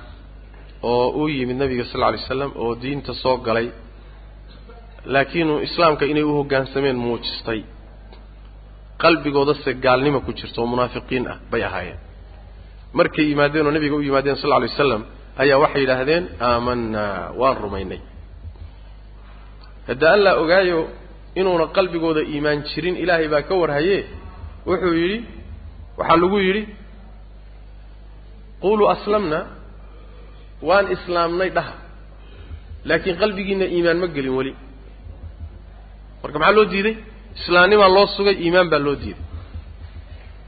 oo u yimid nabiga sal lla lay slam oo diinta soo galay laakiinu islaamka inay u hoggaansameen muujistay. Qalbigoodase gaalnima ku jirto oo munaafiqiin ah bay ahaayeen. Markay yimaadeen oo nabiga u yimaadeen sal lla lay waslam ayaa waxay yidhaahdeen aamanaa waan rumaynay. Hadda allaa ogaayo inuuna qalbigooda iimaan jirin ilaahay baa ka warhaye wuxuu yidhi waxaa lagu yidhi quluu aslamna waan islaamnay dhaha laakiin qalbigiina iimaan ma gelin weli. Marka maxaa loo diiday? Islaamnimaa loo sugay iimaan baa loo diiday.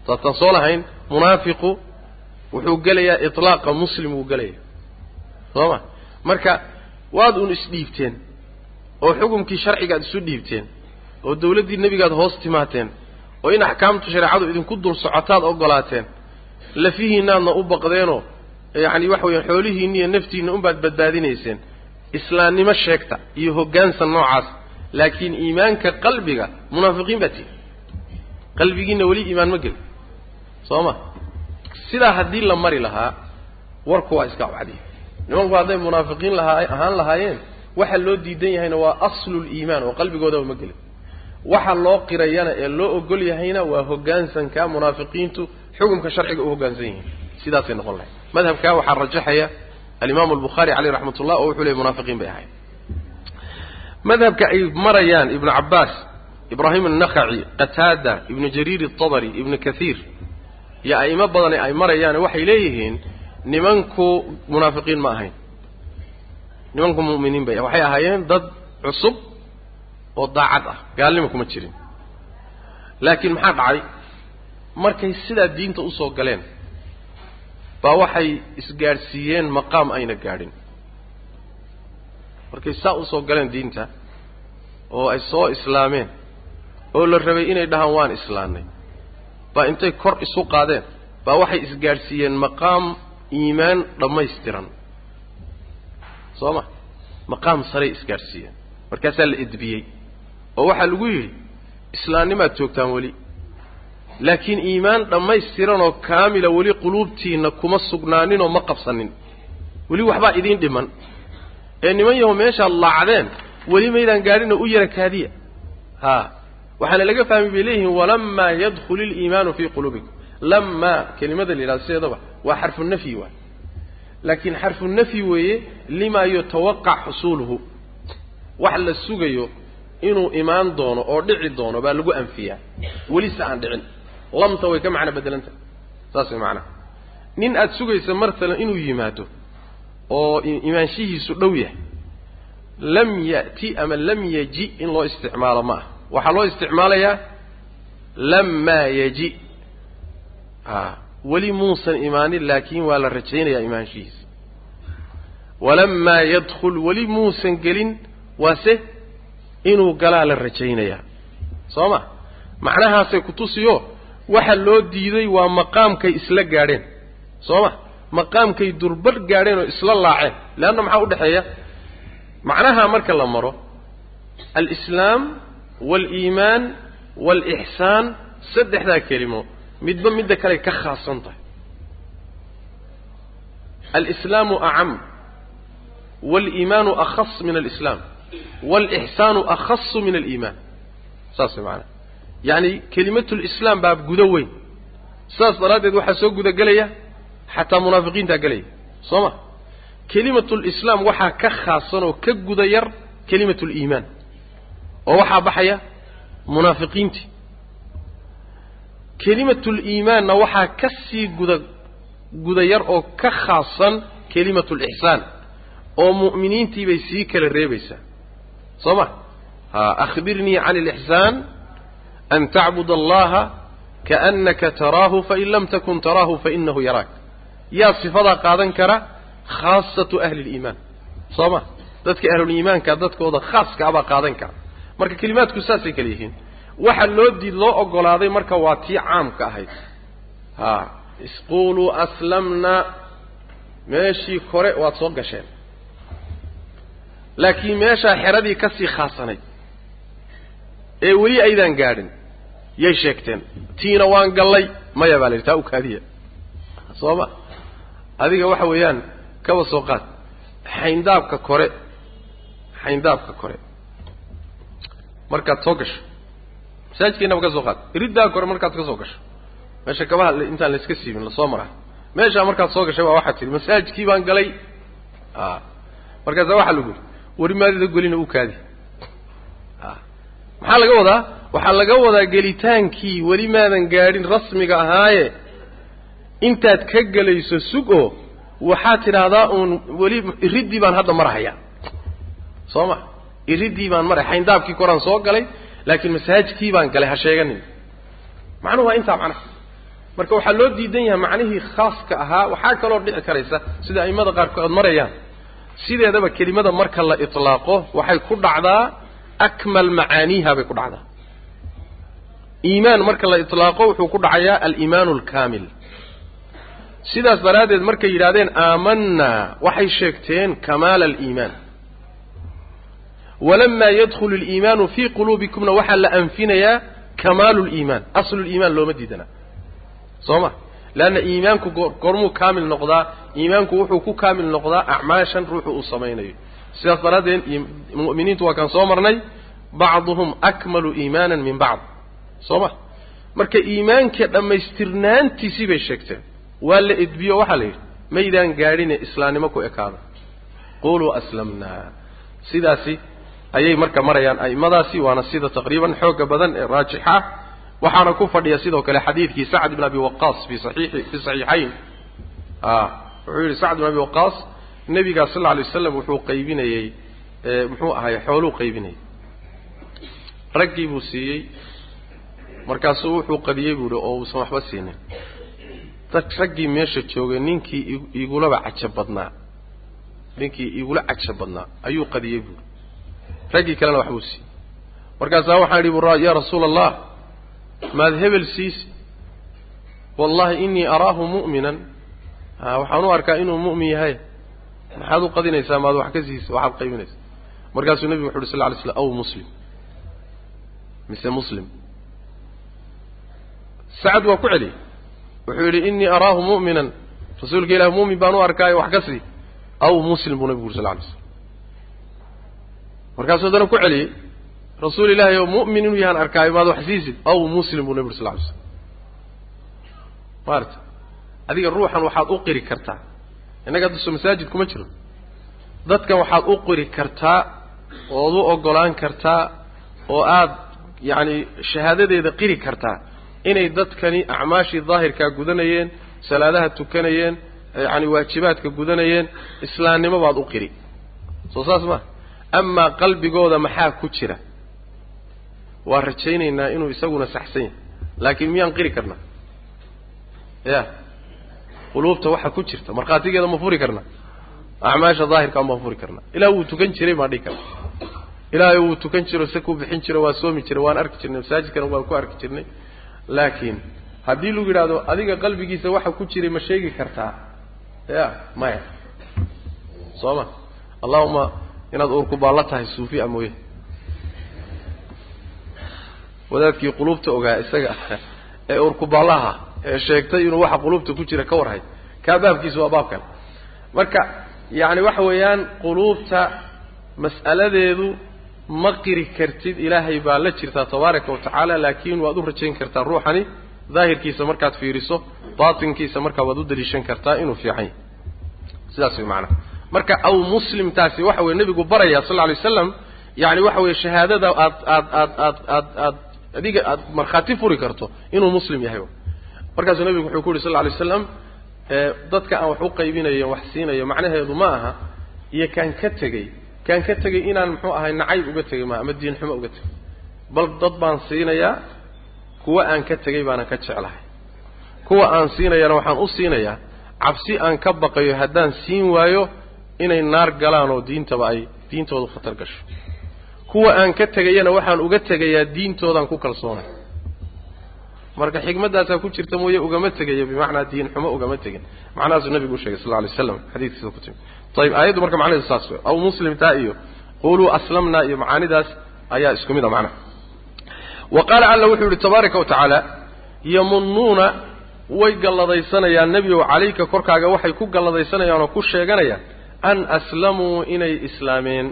Saastaan soo lahayn munaafiqu wuxuu gelayaa itlaaqa muslim wuu gelaya soo ma? Marka waad un isdhiibteen oo xukumkii sharciga ad isu dhiibteen oo dawladdii nebigaad hoos timaateen oo in axkaamtu shareecadu idinku dul socotaad ogolaateen lafihiinaadna u baqdeenoo yacani waxa weeyaan xoolihiinna iyo naftiinna unbaad badbaadinayseen. Islaamnimo sheegta iyo hoggaansan noocaas laakiin iimaanka qalbiga munaafiqiin baa tihi. Qalbigiinna weli iimaan ma gelin soo ma? Sidaa haddii la mari lahaa warku waa iska wacdiya nimanku hadday munaafiqiin lahaa ahaan lahaayeen waxa loo diidan yahayna waa asluliimaan oo qalbigoodaba ma gelin. Waxa loo qirayana ee loo ogol yahayna waa hoggaansanka munaafiqiintu xukumka sharciga u hoggaansan yihiin. Sidaasay noqon lahay madhabkaa waxaa rajaxaya alimaamu albukhaari caleyh raxmat ullah oo wuxuu leey munaafiqiin bay ahayd. Madhabka ay marayaan ibnu cabbaas ibraahim annakhaci qataada ibnu jariir altabari ibnu kathiir iyo a'imo badane ay marayaan waxay leeyihiin nimanku munaafiqiin ma ahayn. Nimanku mu'miniin bay. Waxay ahaayeen dad cusub oo daacad ah. Gaalnima kuma jirin. Laakiin maxaa dhacay? Markay sidaa diinta u soo galeen baa waxay isgaadhsiiyeen maqaam ayna gaadhin. Markay saa u soo galeen diinta oo ay soo islaameen oo la rabay inay dhahaan waan islaamnay baa intay kor isu qaadeen baa waxay isgaadhsiiyeen maqaam iimaan dhammaystiran. Soo ma maqaam saray isgaadhsiiyeen markaasaa la edbiyey. Oo waxaa lagu yidhi islaamnimaad joogtaan weli. Laakiin iimaan dhammaystiran oo kaamila weli quluubtiinna kuma sugnaaninoo ma qabsanin. Weli waxbaa idiin dhiman. Ee niman yaho meeshaad laacdeen weli maydaan gaadhinoo u yara kaadiya. Haa waxaana laga fahmay bay leeyihiin walamaa yadkhul iliimaanu fii quluubikum. Lamaa kelimada la yidhahdo sideedaba waa xarfu nafyi waay. Laakiin xarfu nafyi weeye limaa yutawaqac xusuuluhu. Wax la sugayo inuu imaan doono oo dhici doono baa lagu anfiyaa. Welise aan dhicin. Lamta way ka macno bedelantahay saas way macnaha nin aada sugaysa martalan inuu yimaado oo imaanshihiisu dhow yahay lam ya'ti ama lam yaji in loo isticmaalo ma ah waxaa loo isticmaalayaa lamaa yaji. A weli muusan imaanin laakiin waa la rajaynayaa imaanshihiisa walamaa yadkhul weli muusan gelin waase inuu galaa la rajaynayaa soo ma? Macnahaasay kutusiyo waxa loo diiday waa maqaamkay isla gaadheen. Soo ma? Maqaamkay durbadh gaadheen oo isla laaceen. Leanna maxaa udhexeeya macnaha marka la maro alislaam waaliimaan waalixsaan saddexdaa kelimo midba midda kale ka khaasan tahay. Alislaamu acam waaliimaanu akhas min alislaam. Waalixsaanu akhasu min aliimaan. Saas way macanaha yacni kelimatulislaam baa gudo weyn. Sidaas daraaddeed waxaa soo gudagelaya xataa munaafiqiintaa gelaya soo ma? Kelimatulislaam waxaa ka khaasan oo ka guda yar kelimatuliimaan oo waxaa baxaya munaafiqiintii kelimatuliimaanna waxaa ka sii guda guda yar oo ka khaasan kelimatulixsaan oo mu'miniintii bay sii kala reebaysaa. Soo ma? Ha akhbirnii can alixsaan an tacbud allaha kaannaka taraahu fain lam takun taraahu fainahu yaraak. Yaa sifadaa qaadan kara khaasatu ahli liimaan soo ma? Dadka ahluliimaanka dadkooda khaaska abaa qaadan kara. Marka kelimaadku saasay kala yihiin waxa loo diid loo ogolaaday marka waa tii caamka ahayd. Ha isquuluu aslamna. Meeshii kore waad soo gasheen. Laakiin meeshaa xeradii ka sii khaasanayd ee weli aydaan gaadhin yay sheegteen tiina waan gallay. Maya baa la yidhi taa u kaadiya. Soo ma adiga waxa weeyaan kaba soo qaad. Xayndaabka kore xayndaabka kore. Markaad soo gasho masaajidkeenaba ka soo qaad. Iriddaa kore markaad ka soo gasho. Meesha kabaha intaan la iska siibin la soo maraa meeshaa markaad soo gashay waa waxaad tihi masaajidkii baan galay. A markaasaa waxaa lagu yidhi warimaadida gelina u kaadi. A maxaa laga wadaa? Waxaa laga wadaa gelitaankii weli maadan gaadhin rasmiga ahaaye. Intaad ka gelayso sug oo waxaad tidhaahdaa uun weli iriddii baan hadda marhayaa soo ma? Iriddii baan maraya xayndaabkii koraan soo galay laakiin masaajidkii baan galay ha sheeganin. Macnuhu waa intaa macnaha. Marka waxaa loo diidan yahay macnihii khaaska ahaa waxaa kaloo dhici karaysa sida a'immada qaarkood marayaan. Sideedaba kelimada marka la itlaaqo waxay ku dhacdaa akmal macaaniiha bay ku dhacdaa. Iimaan marka la itlaaqo wuxuu ku dhacayaa aliimaanu alkaamil sidaas daraaddeed markay yidhahdeen aamanaa waxay sheegteen kamaala aliimaan walamaa yadkhulu aliimaanu fii quluubikumna waxaa la anfinayaa kamaalu liimaan aslu liimaan looma diidana soo ma leanna iimaanku goormuu kaamil noqdaa iimaanku wuxuu ku kaamil noqdaa acmaashan ruuxu uu samaynayo sidaas daraaddeed mu'miniintu waa kaan soo marnay bacduhum akmalu iimaanan min bacd soo ma marka iimaanka dhammaystirnaantiisii bay sheegteen waa la edbiyo waxaa la yidhi maydaan gaadhine islaamnimo ku ekaada quluu aslamnaa sidaasi ayay marka marayaan a'immadaasi waana sida taqriiban xooga badan ee raajixa waxaana ku fadhiya sidoo kale xadiidkii sacd bn abi waqaas fi saxiixi fi saxiixayn. A wuxuu yidhi sacd bn abi waqaas nebigaa sal alla lay waslam wuxuu qaybinayey muxuu ahay xooluu qaybinayay raggii buu siiyey markaasuu wuxuu qadiyey buu ihi oo uusan waxba siinin. Dad raggii meesha joogay ninkii igulaba caja badnaa. Ninkii igula caja badnaa ayuu qadiyey buuhi raggii kalena waxbuu siiyey. Markaasaa waxaan idhi yaa rasuula allah maad hebel siisi wallahi inii araahu mu'minan. A waxaan u arkaa inuu mu'min yahay. Maxaad u qadinaysaa maad wax ka siisa waxaad qaybinaysaa markaasuu nebigu wuxu uhi sal ly slam aw muslim. Mise muslim. Sacad waa ku celiyey wuxuu yidhi inii araahu mu'minan. Rasuulka ilahi mu'min baan u arkaayo wax ka sii. Aw muslim buu nebigu uri sal lay slam markaasuu haddana ku celiyey rasuul ilahi oo mu'min inuu yahaan arkaayo maad wax siisid aw muslim buu nebi uri sal lay slam maarata adiga ruuxan waxaad u qiri kartaa. Innaga hadda soo masaajid kuma jiro. Dadkan waxaad u qiri kartaa ood u oggolaan kartaa oo aad yacani shahaadadeeda qiri kartaa inay dadkani acmaashii daahirkaa gudanayeen salaadaha tukanayeen yacani waajibaadka gudanayeen islaamnimo baad u qiri. Soo saas ma amaa qalbigooda maxaa ku jira? Waa rajaynaynaa inuu isaguna saxsan yahay laakiin miyaan qiri karnaa? Ya. Quluubta waxa ku jirta. Markhaatigeeda ma furi karna acmaasha daahirkaa ma furi karna ilaa wuu tukan jiray maan dhihi karna ilaahay wuu tukan jiro se ku bixin jiro waa soomi jiray waan arki jirnay masaajidkana waan ku arki jirnay. Laakiin haddii lagu yidhaahdo adiga qalbigiisa waxa ku jiray ma sheegi kartaa. Ya maya. Soo ma? Allahuma inaad uurku baallo tahay suufiya mooye. Wadaadkii quluubta ogaa isaga ee uurkubaallaha ee sheegtay inuu waxa quluubta ku jira ka warhay kaa baabkiisa waa baab kale marka yacni waxa weeyaan quluubta mas'aladeedu ma qiri kartid ilaahay baa la jirtaa tabaaraka wa tacaala laakiin waad u rajayn kartaa ruuxani daahirkiisa markaad fiiriso baatinkiisa markaa waad u daliishan kartaa inuu fiican yahay. Sidaas way macanaha marka aw muslimtaasi waxa weye nebigu baraya sal lla alay waslam yacni waxa weeye shahaadada aad aad aad aad aad aad adiga aad markhaati furi karto inuu muslim yahay markaasuu nebigu wuxuu ku yidhi sal lla alay waslam dadka aan wax u qaybinayo wax siinayo macnaheedu ma aha iyo kaan ka tegey kaan ka tegay inaan muxuu ahay nacayb uga tegay ma ama diin xumo uga tegay bal dad baan siinayaa kuwa aan ka tegay baana ka jeclahay. Kuwa aan siinayana waxaan u siinayaa cabsi aan ka baqayo haddaan siin waayo inay naar galaan oo diintaba ay diintoodu khatar gasho. Kuwa aan ka tegayana waxaan uga tegayaa diintoodaan ku kalsoonay. Marka xikmaddaasaa ku jirta mooye ugama tegayo bimacnaa diin xumo ugama tegin. Macnahaasuu nabigu u shegay sal alay waslam xadiiskiisa ku timi ayib aayaddu marka macnaheedu saas wey aw muslimtaa iyo quluu aslamna iyo macaanidaas ayaa isku mid a macnaha wa qaala alla wuxuu yihi tabaaraka wa tacaala yamunnuuna way galladaysanayaan nebigow calayka korkaaga waxay ku galladaysanayaan oo ku sheeganayaan an aslamuu inay islaameen.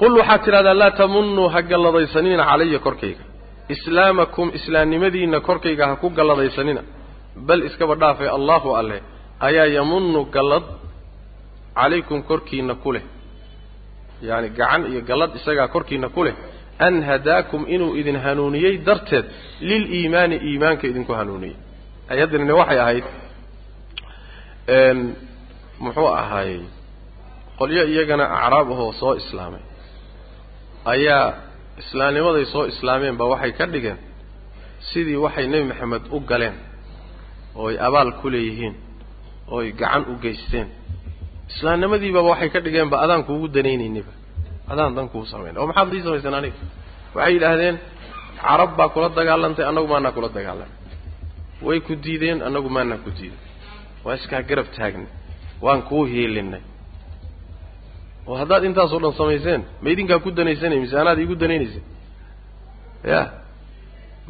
Qul waxaad tidhahdaa laa tamunnuu ha galladaysanina calaya korkayga. Islaamakum islaamnimadiinna korkayga ha ku galladaysanina bal iskaba dhaafay allahu alleh ayaa yamunnu gallad calaykum korkiinna ku leh. Yacani gacan iyo gallad isagaa korkiinna ku leh. An hadaakum inuu idin hanuuniyey darteed liliimaani iimaanka idinku hanuuniyey. Ayaddanina waxay ahayd muxuu ahaayey qolyo iyagana acraab ahoo soo islaamay. Ayaa islaamnimaday soo islaameen ba waxay ka dhigeen sidii waxay nebi maxamed u galeen ooy abaal ku leeyihiin ooy gacan u geysteen. Islaamnimadiibaba waxay ka dhigeenba adaan kuugu danaynayniba adaan dan kuu samayn oo maxaad ii samayseen aniga waxay yidhaahdeen carab baa kula dagaalantay annagu maanaa kula dagaalamay way ku diideen annagu maanaa ku diiday waa iskaa garab taagnay waan kuu hiilinay oo haddaad intaasoo dhan samayseen ma idinkaa ku danaysanay mise anaad iigu danaynaysay? Ya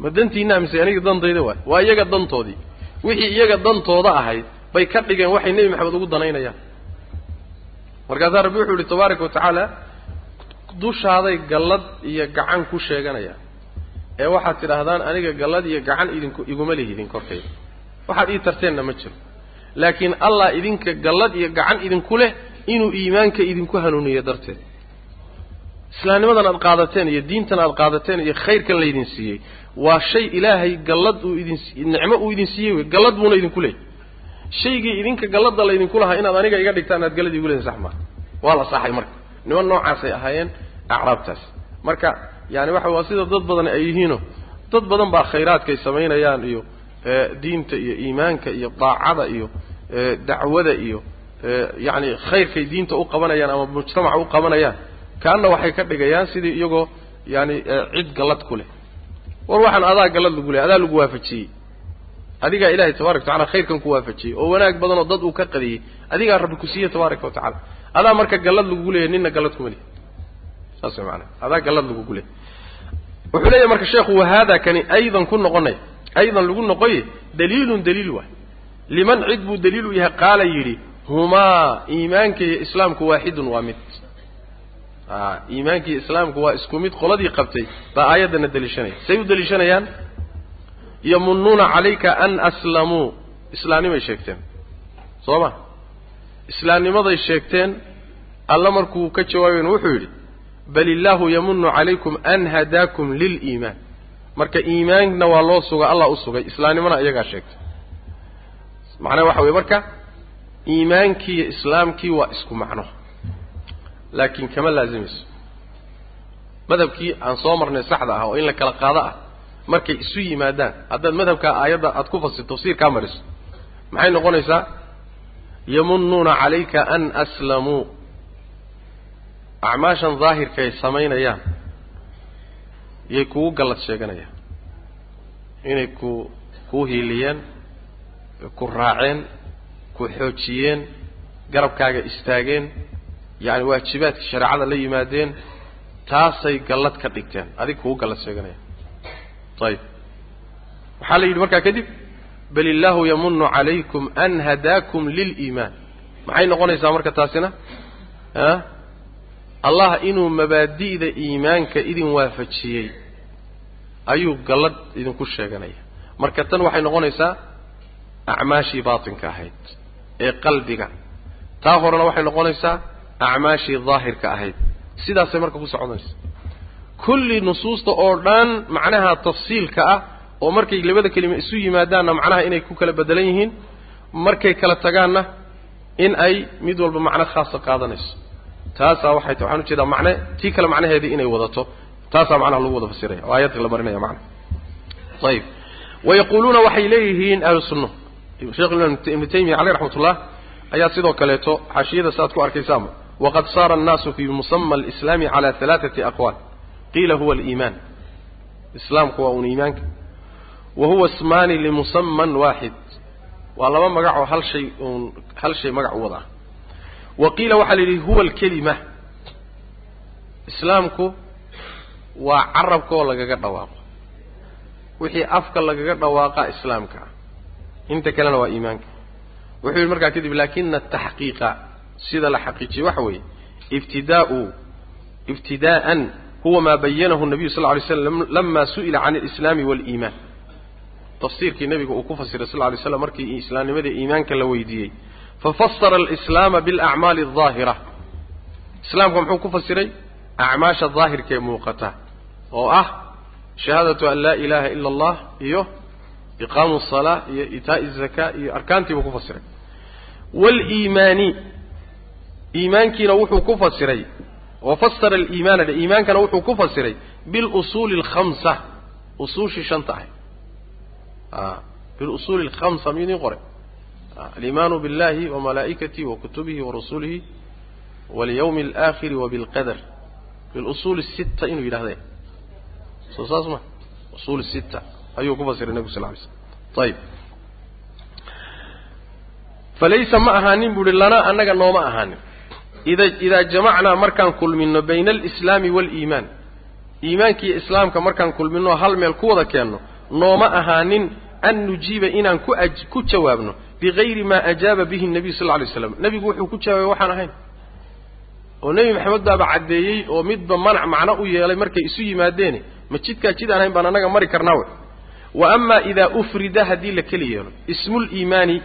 ma dantiinaa mise aniga dantayda waay? Waa iyaga dantoodii. Wixii iyaga dantooda ahayd bay ka dhigeen waxay nebi maxamed ugu danaynayaan. Markaasaa rabbi wuxuu yihi tabaaraka wa tacaala dushaaday gallad iyo gacan ku sheeganayaan. Ee waxaad tidhaahdaan aniga gallad iyo gacan idinku iguma lihidin korkayda waxaad ii tarteenna ma jiro laakiin allah idinka gallad iyo gacan idinku leh inuu iimaanka idinku hanuuniyo darteed. Islaamnimadan aad qaadateen iyo diintan aad qaadateen iyo khayrkan laydin siiyey waa shay ilaahay gallad uu idin nicmo uu idin siiyey wey gallad buuna idinku leeyay shaygii idinka galladda laydinku lahaa inaad aniga iga dhigtaan aad gallad igu leedin sax maa waa la saxay marka. Niman noocaasay ahaayeen acraabtaas. Marka yani waxa waa sida dad badan ay yihiino. Dad badan baa khayraadkay samaynayaan iyo diinta iyo iimaanka iyo daacada iyo dacwada iyo yacni khayrkay diinta u qabanayaan ama mujtamaca u qabanayaan kaanna waxay ka dhigayaan sidii iyagoo yani cid gallad ku leh. War waxaan adaa gallad lagu leh adaa lagu waafajiyey. Adigaa ilahay tabaraka watacala khayrkan ku waafajiyey oo wanaag badanoo dad uu ka qadiyey adigaa rabbi ku siiyey tabaaraka wa tacala adaa marka gallad lagugu leeyahy nina gallad kuma lihi saas way maanaa adaa gallad lagugu leeyahy wuxuu leeyahy marka sheekhu wahaada kani aydan ku noqonay aydan lagu noqoye daliilun daliil waay liman cid buu daliil u yahay qaala yidhi humaa iimaanka iyo islaamku waaxidun waa mid iimaanka iyo islaamku waa isku mid qoladii qabtay baa aayaddana daliishanaya say u daliishanayaan yamunnuuna calayka an aslamuu islaamnimay sheegteen soo ma islaamnimaday sheegteen alla markuu ka jawaabayna wuxuu yidhi bal illaahu yamunu calaykum an hadaakum liliimaan marka iimaanna waa loo suga allah u sugay. Islaamnimona iyagaa sheegtay macnaha waxa weye marka iimaankii iyo islaamkii waa isku macno. Laakiin kama laazimayso madhabkii aan soo marnay saxda ah oo in la kala qaado ah markay isu yimaadaan haddaad madhabkaa aayadda aada ku fasir tafsiirkaa mariso. Maxay noqonaysaa? Yamunnuuna calayka an aslamuu acmaashan daahirkaay samaynayaan yay kugu gallad sheeganayaan inay ku kuu hiiliyeen ku raaceen ku xoojiyeen garabkaaga istaageen yacani waajibaadka shareecada la yimaadeen taasay gallad ka dhigteen. Adig kugu gallad sheeganayaan ayib waxaa la yidhi markaa kadib bal illaahu yamunu calaykum an hadaakum liliimaan maxay noqonaysaa marka taasina allah inuu mabaadi'da iimaanka idin waafajiyey ayuu gallad idinku sheeganaya. Marka tan waxay noqonaysaa acmaashii baatinka ahayd ee qalbiga. Taa horena waxay noqonaysaa acmaashii daahirka ahayd. Sidaasay marka ku soconaysa. Kulli nusuusta oo dhan macnaha tafsiilka ah oo markay labada kelima isu yimaadaanna macnaha inay ku kala bedelan yihiin markay kala tagaanna in ay mid walba macno khaasa qaadanayso taasaa waxay ta waxaan u jeedaa macne tii kale macnaheedii inay wadato. Taasaa macnaha lagu wada fasiraya. Oo aayadka la marinaya macna. Ayib. Wayaquuluuna waxay leeyihiin ahlu sheekh ibnu taymiya caleyh raxmatullah ayaa sidoo kaleeto xaashiyada saaad ku arkaysaanba waqad saara annaasu fii musama alislaami cala halaaثati aqwaal. Qiila huwa aliimaan. Islaamku waa un iimaanka. Wa huwa ismaani limusaman waaxid waa laba magac oo hal shay uun hal shay magac u wada wa qiila waxaa la yidhi huwa alkelima islaamku waa carabka oo lagaga dhawaaqo. Wixii afka lagaga dhawaaqa islaamka ah. Inta kalena waa iimaanka. Wuxuu yidhi markaa kadib laakina ataxqiiqa sida la xaqiijiye waxa weeye ibtidaau ibtidaa'an huwa maa bayanahu nabiyu sal ly slam lama su'ila can alislaami waaliimaan tafsiirkii nebiga uu ku fasiray sal ly slam markii islaamnimadii iimaanka la weydiiyey fafasara alislaama bilacmaali aldaahira islaamka muxuu ku fasiray acmaasha daahirka ee muuqata oo ah shahaadatu an laa ilaaha ila allah iyo iqaamu asalaa iyo itaa'i azakaa iyo arkaantiibuu ku fasiray waaliimaani iimaankiina wuxuu ku fasiray wafasara aliimaana dhe iimaankana wuxuu ku fasiray bilusuuli alkhamsa usuushii shanta ahay bilusuuli alkhamsa miyuu idiin qoray aliimaanu biاllahi wa malaa'ikatihi wa kutubihi wa rusulihi walyawmi alaakhiri wa bilqadar bilusuuli sitta inuu yidhahde soo saas ma usuul sitta ayuu ku fasiray nebigu sal ly slm ayib falaysa ma ahaanin bu uhi lanaa annaga nooma ahaanin ida idaa jamacnaa markaan kulminno bayna alislaami waaliimaan iimaankiiyo islaamka markaan kulminno hal meel ku wada keenno nooma ahaanin an nujiiba inaan ku ku jawaabno bigayri maa ajaaba bihi nabiyu sal ly slam nebigu wuxuu ku jawaabay waxaan ahayn oo nebi maxamed baaba caddeeyey oo midba manac macno u yeelay markay isu yimaadeene ma jidkaa jid aan hayn baan annaga mari karnaa we wa ama idaa ufrida haddii la keli yeelo ismuuliimaani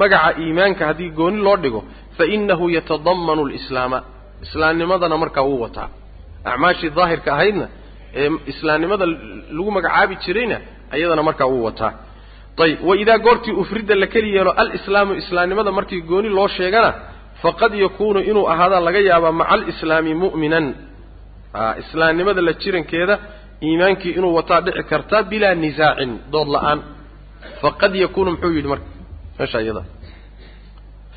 magaca iimaanka haddii gooni loo dhigo fa innahu yatadammanu alislaama islaamnimadana markaa wuu wataa acmaashii daahirka ahaydna ee islaamnimada lagu magacaabi jirayna ayadana markaa wuu wataa ayib wa idaa goortii ufrida la keli yeelo alislaamu islaamnimada markii gooni loo sheegana faqad yakuunu inuu ahaadaa laga yaabaa maca alislaami mu'minan. Islaamnimada la jirankeeda iimaankii inuu wataa dhici karta bilaa nisaacin dood la'aan. Faqad yakuunu muxuu yidhi marka meesha iyada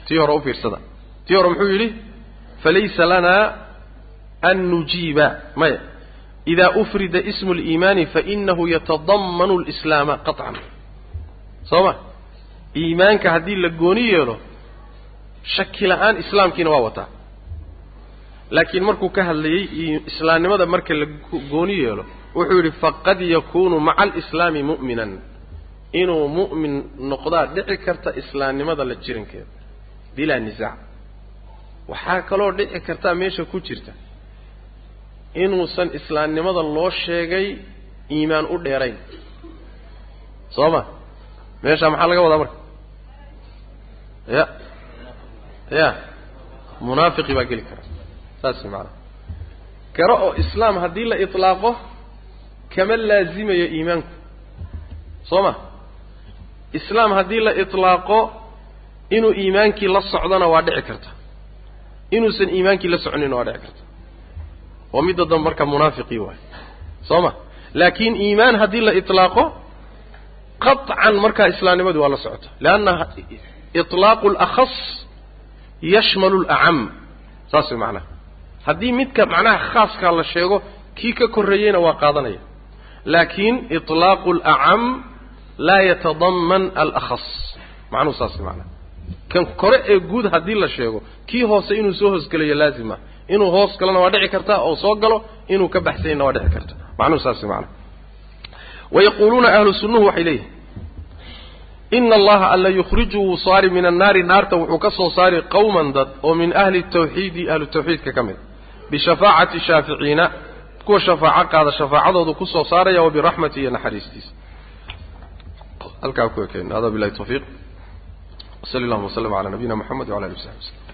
tii hore u fiirsada. Tii hore muxuu yidhi falaysa lanaa an nujiiba. Maya idaa ufrida ismu liimaani fainahu yatadammanu alislaama qaطcan soo ma iimaanka haddii la gooni yeelo shaki la'aan islaamkiina waa wataa. Laakiin markuu ka hadlayey islaamnimada marka la gooni yeelo wuxuu yidhi faqad yakunu maca alislaami mu'minan. Inuu mu'min noqdaa dhici karta islaamnimada la jirankeeda bilaa nisaac waxaa kaloo dhici kartaa meesha ku jirta inuusan islaamnimada loo sheegay iimaan u dheerayn. Soo ma meeshaa maxaa laga wadaa marka? Ya. Ya. Munaafiqi baa geli kara saas macanaa karo oo islaam haddii la itlaaqo kama laazimayo iimaanku. Soo ma? Islaam haddii la itlaaqo inuu iimaankii la socdona waa dhici karta. Inuusan iimaankii la soconina waa dhici karta. Waa midda dambe marka munaafiqii waay. Soo ma? Laakiin iimaan haddii la itlaaqo qaطcan markaa islaamnimadii waa la socota leanna iطlaaqu اlakhas yashmalu اlacam saas way macnaha haddii midka macnaha khaaskaa la sheego kii ka korreeyeyna waa qaadanaya laakiin iطlaaqu اlacam laa yatadaman alakhas macnuhu saas way macnaha kan kore ee guud haddii la sheego kii hoose inuu soo hoosgelayo laazima inuu hoos galona waa dhici karta oo soo galo inuu ka baxsanyna waa dhici karta macnuhu saas way macnaha wayaquuluuna ahlu sunnuhu waxay leeyihiin ina allaha alla yukhriju wuu saari min annaari naarta wuxuu ka soo saari qowman dad oo min ahli tawxiidi ahlu tawxiidka ka mid bishafaacati shaaficiina kuwa shafaaco qaada shafaacadoodu ku soo saaraya wa biraxmati iyo naxariistiisa halkaa ku ekeen hada bilahi tawfiiq wsali allahuma waslama cala nabiyina moxamed wala ali w saxbi wslm